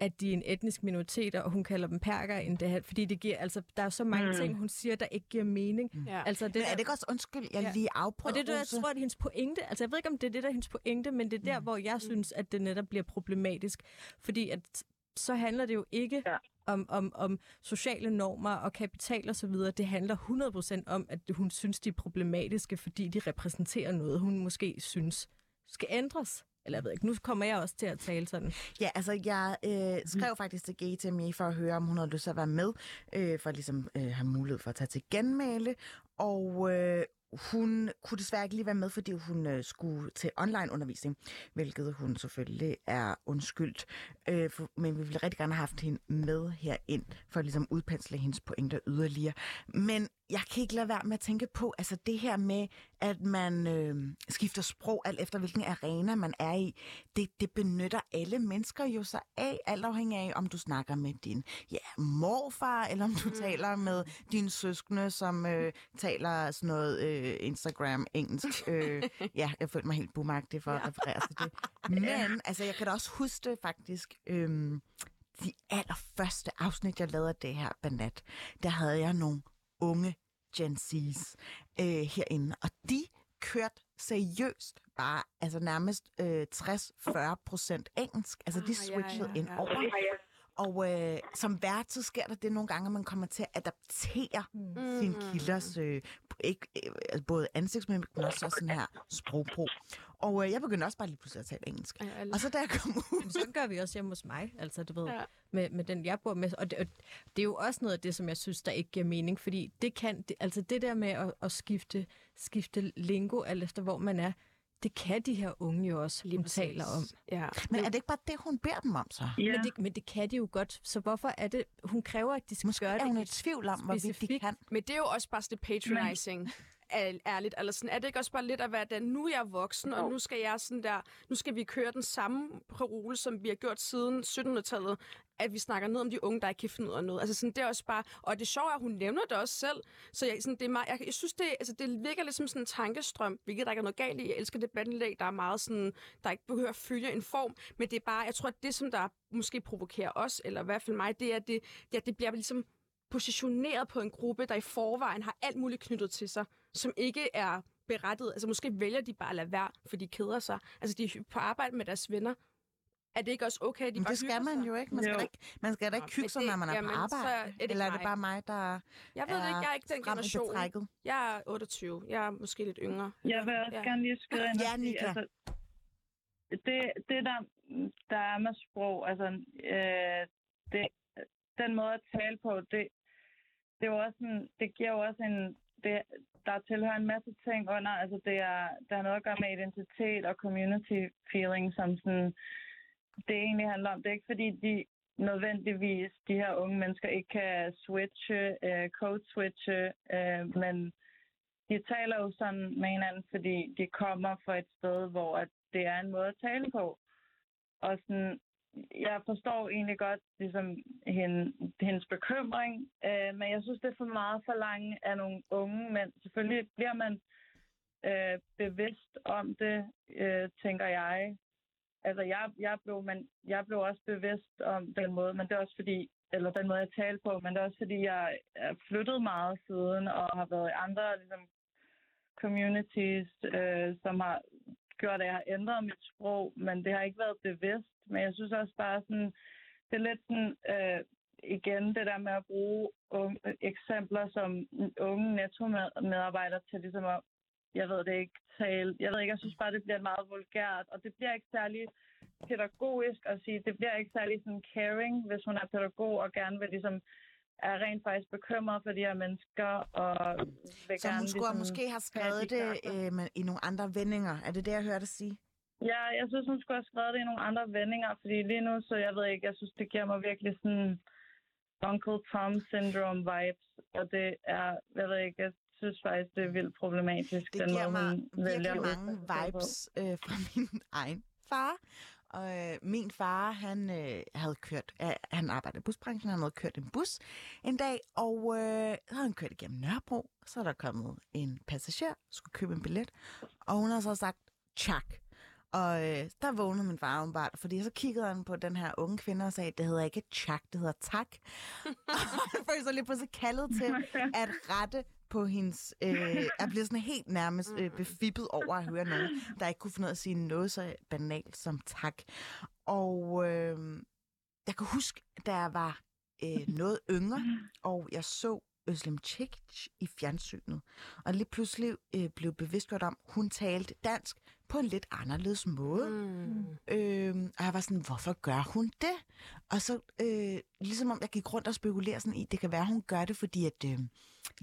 at de er en etnisk minoritet, og hun kalder dem perker, end det her, fordi det giver, altså, der er så mange
Mm.
mm. ting, hun siger, der ikke giver mening. Mm.
Ja.
Altså, det
Men
der,
er det ikke også, undskyld, jeg
Ja.
lige afprøver,
og det er det, jeg tror, at hendes pointe, altså jeg ved ikke, om det er det, der er hendes pointe, men det er der,
Mm.
hvor jeg synes, at det netop bliver problematisk. Fordi at så handler det jo ikke
Ja.
om, om, om sociale normer og kapital og så videre. Det handler 100% om, at hun synes, de er problematiske, fordi de repræsenterer noget, hun måske synes skal ændres? Eller jeg ved ikke, nu kommer jeg også til at tale sådan.
Ja, altså jeg øh, skrev faktisk til GTMI for at høre, om hun havde lyst til at være med, øh, for at ligesom øh, have mulighed for at tage til genmale. Og øh, hun kunne desværre ikke lige være med, fordi hun øh, skulle til online undervisning, hvilket hun selvfølgelig er undskyldt. Øh, for, men vi ville rigtig gerne have haft hende med herind, for at ligesom udpensle hendes pointer yderligere. Men jeg kan ikke lade være med at tænke på, altså det her med, at man øh, skifter sprog alt efter, hvilken arena man er i, det, det benytter alle mennesker jo sig af, alt afhængig af, om du snakker med din ja, morfar, eller om du mm. taler med dine søskende, som øh, taler sådan noget øh, Instagram-engelsk. Øh, ja, jeg følte mig helt bumagtig for ja. at referere til det. Men altså, jeg kan da også huske det faktisk... Øh, de allerførste afsnit, jeg lavede af det her banat, der havde jeg nogle unge Gen Z's øh, herinde, og de kørte seriøst bare altså nærmest øh, 60-40 procent engelsk. Altså de switchede ah, ja, ja, ja. ind over. Og øh, som vært, så sker der det nogle gange, at man kommer til at adaptere mm. sin kilders øh, ikke, øh, altså både ansigtsmimik, men også sådan her sprogbrug. Og øh, jeg begyndte også bare lige pludselig at tale engelsk. Ja, og så da jeg kom ud...
Jamen, sådan gør vi også hjemme hos mig, altså du ved, ja. med, med den jeg bor med. Og det, og det er jo også noget af det, som jeg synes, der ikke giver mening, fordi det kan, det, altså det der med at, at skifte, skifte lingo, alt efter hvor man er, det kan de her unge jo også, Lige hun taler om.
Ja. Men er det ikke bare det, hun beder dem om så?
Ja. Men, det, men det kan de jo godt. Så hvorfor er det, hun kræver, at de skal
Måske
gøre
er
det
hun i tvivl om, hvorvidt de kan.
Men det er jo også bare det patronizing. Men ærligt. Eller sådan, er det ikke også bare lidt at være, at nu er jeg voksen, og nu skal jeg sådan der, nu skal vi køre den samme parole, som vi har gjort siden 1700-tallet, at vi snakker ned om de unge, der ikke kan finde ud af noget. Altså sådan, det er også bare, og det sjove er, at hun nævner det også selv, så jeg, sådan, det er meget, jeg, jeg synes, det, altså, det virker lidt som sådan en tankestrøm, hvilket der ikke er noget galt i. Jeg elsker debatindlæg, der er meget sådan, der ikke behøver at følge en form, men det er bare, jeg tror, at det, som der måske provokerer os, eller i hvert fald mig, det er, at det, at det bliver ligesom positioneret på en gruppe, der i forvejen har alt muligt knyttet til sig, som ikke er berettet. Altså måske vælger de bare at lade være, for de keder sig. Altså de er på arbejde med deres venner. Er det ikke også okay, at de
Men
bare
det skal man jo ikke. Man skal, jo. ikke, man skal da ikke hygge sig, når man er jamen, på arbejde. Er det Eller er det bare mig, der
Jeg ved det ikke, jeg er ikke den generation. Jeg er 28. Jeg er måske lidt yngre.
Jeg vil også ja. gerne lige skrive ind.
Ja, Nika. Altså,
det, det der, der er med sprog, altså øh, det, den måde at tale på, det, det, er jo også en, det giver jo også en... Det, der tilhører en masse ting under. Altså, det, er, det har noget at gøre med identitet og community feeling, som sådan, det egentlig handler om. Det er ikke fordi, de nødvendigvis, de her unge mennesker, ikke kan switche, øh, uh, code-switche, uh, øh, men de taler jo sådan med hinanden, fordi de kommer fra et sted, hvor at det er en måde at tale på. Og sådan, jeg forstår egentlig godt ligesom, hende, hendes bekymring, øh, men jeg synes, det er for meget for langt af nogle unge mænd. Selvfølgelig bliver man øh, bevidst om det, øh, tænker jeg. Altså, jeg, jeg, blev, men jeg blev også bevidst om den måde, men det er også fordi, eller den måde, jeg talte på, men det er også fordi, jeg er flyttet meget siden, og har været i andre ligesom, communities, øh, som har gjort, at jeg har ændret mit sprog, men det har ikke været bevidst. Men jeg synes også bare sådan, det er lidt sådan, øh, igen det der med at bruge unge, eksempler som unge netto-medarbejdere til ligesom at, jeg ved det ikke, tale. Jeg ved ikke, jeg synes bare, det bliver meget vulgært, og det bliver ikke særlig pædagogisk at sige, det bliver ikke særlig sådan caring, hvis hun er pædagog og gerne vil ligesom er rent faktisk bekymret for de her mennesker. Og vil
Så
gerne,
hun skulle
ligesom,
måske have skrevet det øh, med, i nogle andre vendinger. Er det det, jeg hørte dig sige?
Ja, jeg synes, hun skulle have skrevet det i nogle andre vendinger, fordi lige nu, så jeg ved ikke, jeg synes, det giver mig virkelig sådan Uncle Tom syndrome vibes, og det er, jeg ved ikke, jeg synes faktisk, det er vildt problematisk.
Det
den
giver
måde,
mig virkelig mange vibes øh, fra min egen far. Og øh, min far, han øh, havde kørt, øh, han arbejdede i busbranchen, han havde kørt en bus en dag, og øh, så havde han kørt igennem Nørrebro, så er der kommet en passager, skulle købe en billet, og hun har så sagt, tjak. Og øh, der vågnede min far umiddelbart, fordi så kiggede han på den her unge kvinde og sagde, det hedder ikke tjak, det hedder tak. og han følte sig lige pludselig kaldet til at rette på hendes... Øh, jeg bliver sådan helt nærmest øh, befippet over at høre nogen, der ikke kunne finde ud af at sige noget så banalt som tak. Og øh, jeg kan huske, da jeg var øh, noget yngre, og jeg så Özlem Cekic i fjernsynet. Og lige pludselig øh, blev bevidstgjort om, hun talte dansk på en lidt anderledes måde.
Mm.
Øh, og jeg var sådan, hvorfor gør hun det? Og så, øh, ligesom om jeg gik rundt og spekulerede sådan i, det kan være, hun gør det, fordi at, øh,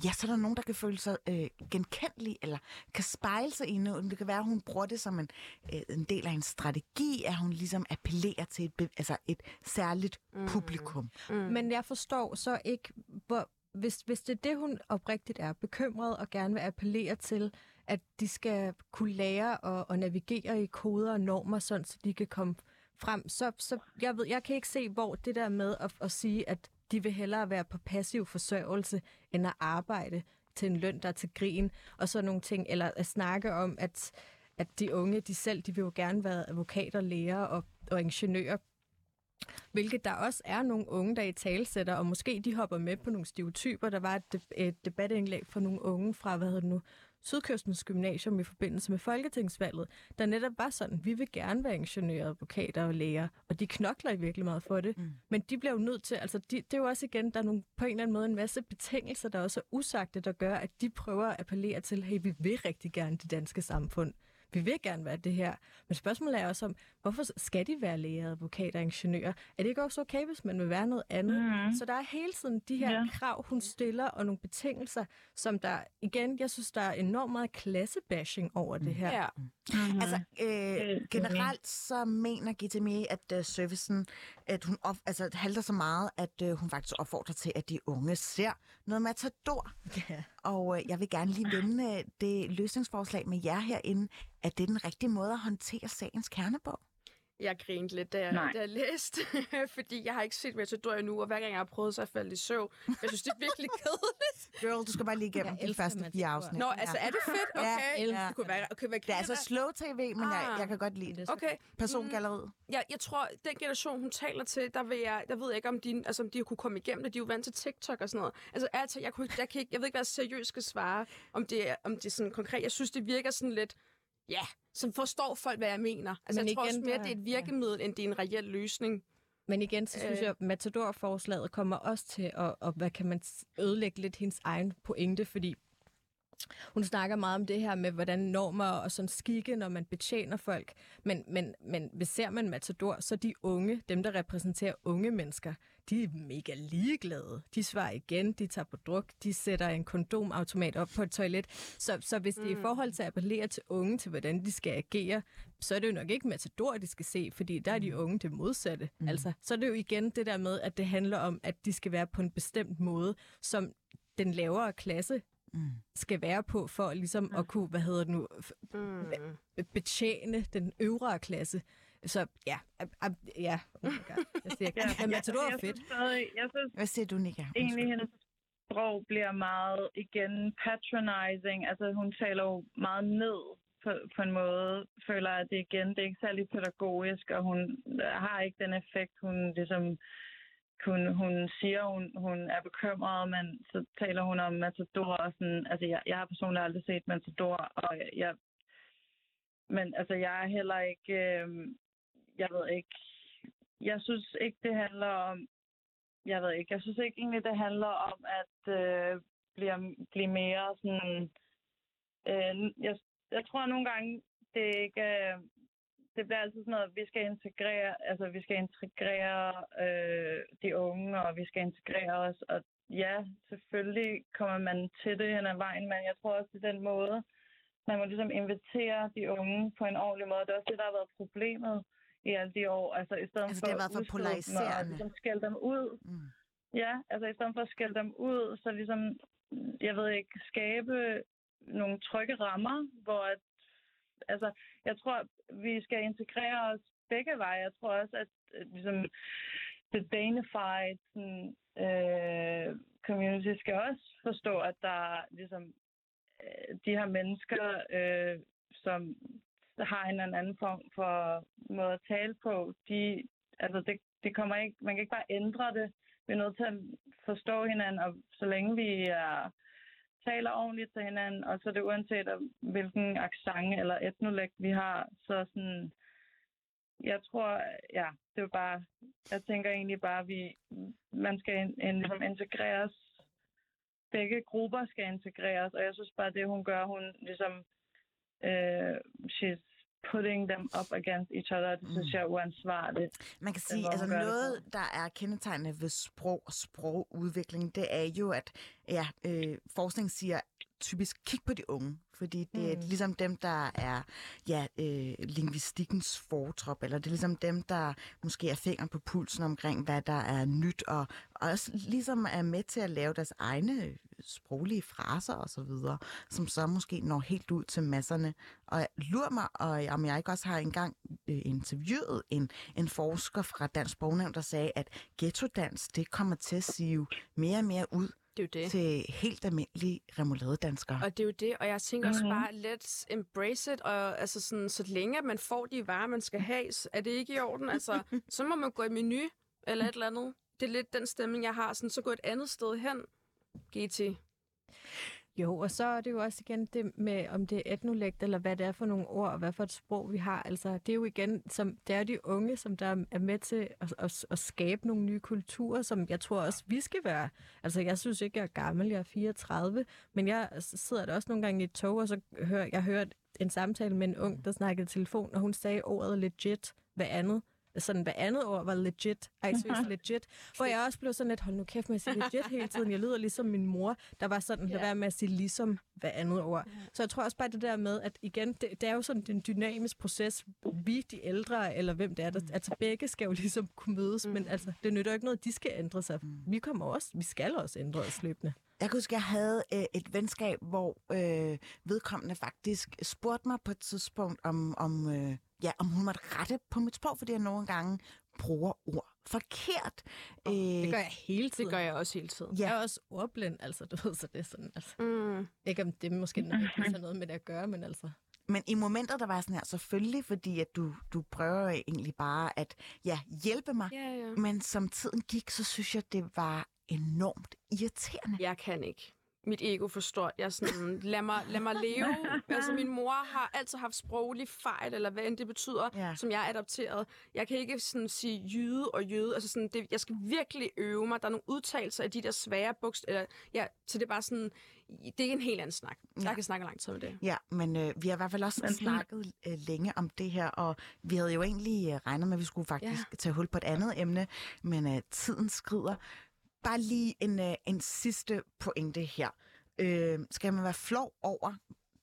ja, så er der nogen, der kan føle sig øh, genkendelige, eller kan spejle sig i noget. Det kan være, hun bruger det som en, øh, en del af en strategi, at hun ligesom appellerer til et, altså et særligt
Mm.
publikum.
Mm.
Men jeg forstår så ikke, hvor, hvis, hvis det er det, hun oprigtigt er, bekymret og gerne vil appellere til, at de skal kunne lære at, at navigere i koder og normer, sådan, så de kan komme frem, så, så jeg, ved, jeg kan ikke se, hvor det der med at, at sige, at de vil hellere være på passiv forsørgelse, end at arbejde til en løn, der er til grin, og så nogle ting, eller at snakke om, at, at de unge, de selv, de vil jo gerne være advokater, læger og, og ingeniører, Hvilket der også er nogle unge, der i talsætter, og måske de hopper med på nogle stereotyper. Der var et, deb- et debatindlæg fra nogle unge fra, hvad hedder det nu, Sydkystens Gymnasium i forbindelse med Folketingsvalget, der netop var sådan, vi vil gerne være ingeniører, advokater og læger, og de knokler i virkelig meget for det.
Mm.
Men de bliver jo nødt til, altså de, det er jo også igen, der er nogle, på en eller anden måde en masse betingelser, der også er usagte, der gør, at de prøver at appellere til, hey, vi vil rigtig gerne det danske samfund. Vi vil gerne være det her. Men spørgsmålet er også om, hvorfor skal de være læger, advokater og ingeniører? Er det ikke også okay, hvis man vil være noget andet?
Mhm.
Så der er hele tiden de her
Ja.
krav, hun stiller, og nogle betingelser, som der, igen, jeg synes, der er enormt meget klassebashing over det her.
Ja.
Mm-hmm.
Altså, øh, generelt så mener GTME, at uh, servicen, at hun op, altså, halter så meget, at uh, hun faktisk opfordrer til, at de unge ser noget matador.
Ja.
Og øh, jeg vil gerne lige vende øh, det løsningsforslag med jer herinde, at det den rigtige måde at håndtere sagens kernebog.
Jeg grinede lidt, da jeg,
Nej.
da jeg læste, fordi jeg har ikke set Matador endnu, og hver gang jeg har prøvet, så er jeg faldet i søvn. Jeg synes, det er virkelig kedeligt.
Girl, du skal bare lige igennem
Jeg
de første fire afsnit.
Nå, altså er det fedt?
Ja,
Okay.
ja.
Det kunne være, okay, være
Det er altså slow tv, men jeg,
Ah.
jeg kan godt lide det.
Okay.
Persongalleriet.
Jeg, jeg tror, den generation, hun taler til, der, vil jeg, der ved jeg ikke, om de, altså, om de kunne komme igennem det. De er jo vant til TikTok og sådan noget. Altså, altså jeg, kunne, jeg, kan ikke, jeg ved ikke, hvad jeg seriøst skal svare, om det, om det er sådan konkret. Jeg synes, det virker sådan lidt, ja, som forstår folk, hvad jeg mener. Altså,
Men
jeg tror
igen,
også mere, det er et virkemiddel, end det er en reel løsning.
Men igen, så synes
Øh.
jeg, at Matador-forslaget kommer også til at, at, hvad kan man ødelægge lidt hendes egen pointe, fordi hun snakker meget om det her med, hvordan normer og sådan skikke, når man betjener folk. Men, men, men hvis ser man Matador, så de unge, dem der repræsenterer unge mennesker, de er mega ligeglade. De svarer igen, de tager på druk, de sætter en kondomautomat op på et toilet. Så, så hvis det er i forhold til at appellere til unge, til hvordan de skal agere, så er det jo nok ikke Matador, de skal se, fordi der er de unge det modsatte. Mm. Altså, så er det jo igen det der med, at det handler om, at de skal være på en bestemt måde, som den lavere klasse
Mm.
skal være på, for ligesom at kunne, hvad hedder det nu,
Mm.
betjene den øvre klasse. Så ja, ab- ja, oh jeg siger,
Ja,
ja, Matador er fedt.
Stadig, jeg synes
Hvad siger du, Nika?
egentlig, hendes sprog bliver meget, igen, patronizing. Altså, hun taler jo meget ned på, på en måde. Føler, at det igen, det er ikke særlig pædagogisk, og hun har ikke den effekt, hun ligesom hun, hun siger, hun, hun er bekymret, men så taler hun om Matador, og sådan, altså jeg, jeg har personligt aldrig set Matador, og jeg, jeg men altså jeg er heller ikke, øh, jeg ved ikke, jeg synes ikke, det handler om, jeg ved ikke, jeg synes ikke egentlig, det handler om at øh, blive, blive mere sådan, øh, jeg, jeg tror nogle gange, det er ikke, øh, det bliver altid sådan noget, at vi skal integrere, altså vi skal integrere øh, de unge, og vi skal integrere os, og ja, selvfølgelig kommer man til det hen ad vejen, men jeg tror også, det er den måde, man må ligesom invitere de unge på en ordentlig måde. Det er også det, der har været problemet i alle de år. Altså, i stedet
Altså,
for
det har været for
udstøde dem
polariserende.
Og ligesom skælde dem ud.
Mm.
Ja, altså i stedet for at skælde dem ud, så ligesom, jeg ved ikke, skabe nogle trygge rammer, hvor at, altså, jeg tror, vi skal integrere os begge veje. Jeg tror også, at ligesom, the Danified sådan, øh, community skal også forstå, at der ligesom øh, de her mennesker, øh, som har en eller anden form for måde at tale på, de, altså det, det kommer ikke, man kan ikke bare ændre det. Vi er nødt til at forstå hinanden, og så længe vi er, taler ordentligt til hinanden, og så er det uanset om, hvilken accent eller etnolægt vi har, så sådan, jeg tror, ja, det er bare, jeg tænker egentlig bare, at vi, man skal en, en, ligesom integreres begge grupper skal integreres, og jeg synes bare, det hun gør, hun ligesom, øh, she's putting them up against each other, det synes
Mm.
jeg er uansvarligt.
Man kan sige, altså noget, der er kendetegnende ved sprog og sprogudvikling, det er jo, at ja, øh, forskning siger typisk, kig på de unge, fordi det er
Mm.
ligesom dem, der er ja, øh, lingvistikkens fortrop, eller det er ligesom dem, der måske er fingeren på pulsen omkring, hvad der er nyt, og, og også ligesom er med til at lave deres egne sproglige fraser og så videre, som så måske når helt ud til masserne. Og lur mig, og om jeg ikke også har engang øh, interviewet en, en forsker fra Dansk Sprognævn, der sagde, at ghettodans, det kommer til at sive mere og mere ud
Det er jo det.
til helt almindelige remouladedanskere.
Og det er jo det, og jeg tænker også
Mhm.
bare, let's embrace it, og altså sådan, så længe man får de varer, man skal have, er det ikke i orden. Altså, så må man gå i menu, eller et eller andet. Det er lidt den stemning, jeg har. Sådan, så gå et andet sted hen. GT.
Jo, og så er det jo også igen det med, om det er etnolægt, eller hvad det er for nogle ord, og hvad for et sprog vi har. Altså, det er jo igen, som, det er de unge, som der er med til at, at, at skabe nogle nye kulturer, som jeg tror også, vi skal være. Altså, jeg synes ikke, jeg er gammel, jeg er 34, men jeg sidder der også nogle gange i et tog, og så hører jeg hører en samtale med en ung, der snakkede i telefon, og hun sagde ordet legit hvad andet sådan hver andet ord var legit. Ej, seriøst legit. Hvor jeg også blev sådan lidt, hold nu kæft med at sige legit hele tiden. Jeg lyder ligesom min mor, der var sådan, lad
Ja.
være med at sige ligesom hver andet ord. Så jeg tror også bare det der med, at igen, det, det er jo sådan en dynamisk proces. Vi, de ældre, eller hvem det er, der, altså begge skal jo ligesom kunne mødes, men altså, det nytter jo ikke noget, de skal ændre sig. Vi kommer også, vi skal også ændre os løbende.
Jeg kan huske, at jeg havde øh, et venskab, hvor øh, vedkommende faktisk spurgte mig på et tidspunkt, om, om, øh, ja, om hun måtte rette på mit sprog, fordi jeg nogle gange bruger ord forkert. Øh,
Det gør jeg hele tiden.
Det gør jeg også hele tiden.
Ja.
Jeg er også ordblind, altså, du ved, så det er sådan, altså.
Mm.
Ikke om det måske nødvendigvis har noget med det at gøre, men altså...
Men i momenter, der var sådan her, selvfølgelig, fordi at du, du prøver egentlig bare at ja, hjælpe mig.
Ja, ja.
Men som tiden gik, så synes jeg, det var enormt irriterende.
Jeg kan ikke. Mit ego forstår. Jeg er sådan, lad mig, lad mig leve. Altså, min mor har altid haft sproglig fejl, eller hvad end det betyder,
Ja.
som jeg er adopteret. Jeg kan ikke sådan sige jyde og jøde. Altså, sådan, det, jeg skal virkelig øve mig. Der er nogle udtalelser af de der svære bogstaver. Eller, ja, så det er bare sådan, det er en helt anden snak.
Ja.
Jeg kan snakke lang tid om det.
Ja, men øh, vi har i hvert fald også
Men-
snakket øh, længe om det her, og vi havde jo egentlig øh, regnet med, at vi skulle faktisk ja. tage hul på et andet emne, men øh, tiden skrider. Bare lige en, øh, en sidste pointe her. Øh, skal man være flov over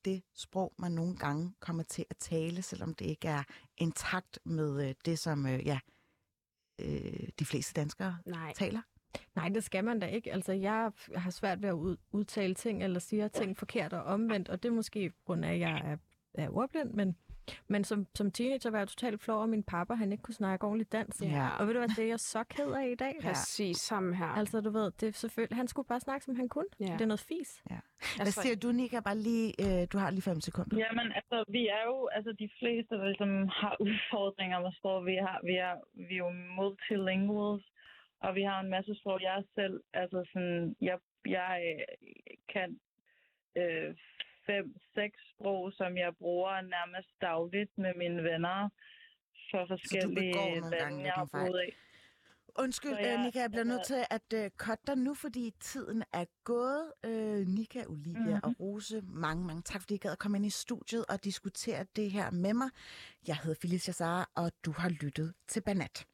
det sprog, man nogle gange kommer til at tale, selvom det ikke er intakt med øh, det, som øh, ja, øh, de fleste danskere
Nej.
taler?
Nej, det skal man da ikke. Altså, jeg har svært ved at ud, udtale ting eller sige ting forkert og omvendt, og det er måske på grund af, at jeg er, er ordblind, men, men som, som teenager var jeg totalt flov over min pappa, han ikke kunne snakke ordentligt dansk.
Ja.
Og ved du hvad, det er jeg så ked af i dag.
Præcis, sammen her.
Altså, du ved, det er selvfølgelig, han skulle bare snakke, som han kunne.
Ja.
Det er noget fis.
Hvad
Altså-
siger du, Nika? Bare lige, øh, du har lige fem sekunder.
Jamen, altså, vi er jo, altså, de fleste, der ligesom har udfordringer med sprog, vi, har, vi, er, vi er jo multilinguals, og vi har en masse sprog. Jeg selv, altså sådan, jeg, jeg øh, kan øh, fem, seks sprog, som jeg bruger nærmest dagligt med mine venner for forskellige lande, jeg har boet i.
Undskyld,
Så
ja,
jeg-
Nika, jeg bliver nødt til at uh, cutte dig nu, fordi tiden er gået. Uh, Nika, Olivia mm-hmm. og Rose, mange, mange tak, fordi I gad at komme ind i studiet og diskutere det her med mig. Jeg hedder Felicia Sara, og du har lyttet til Banat.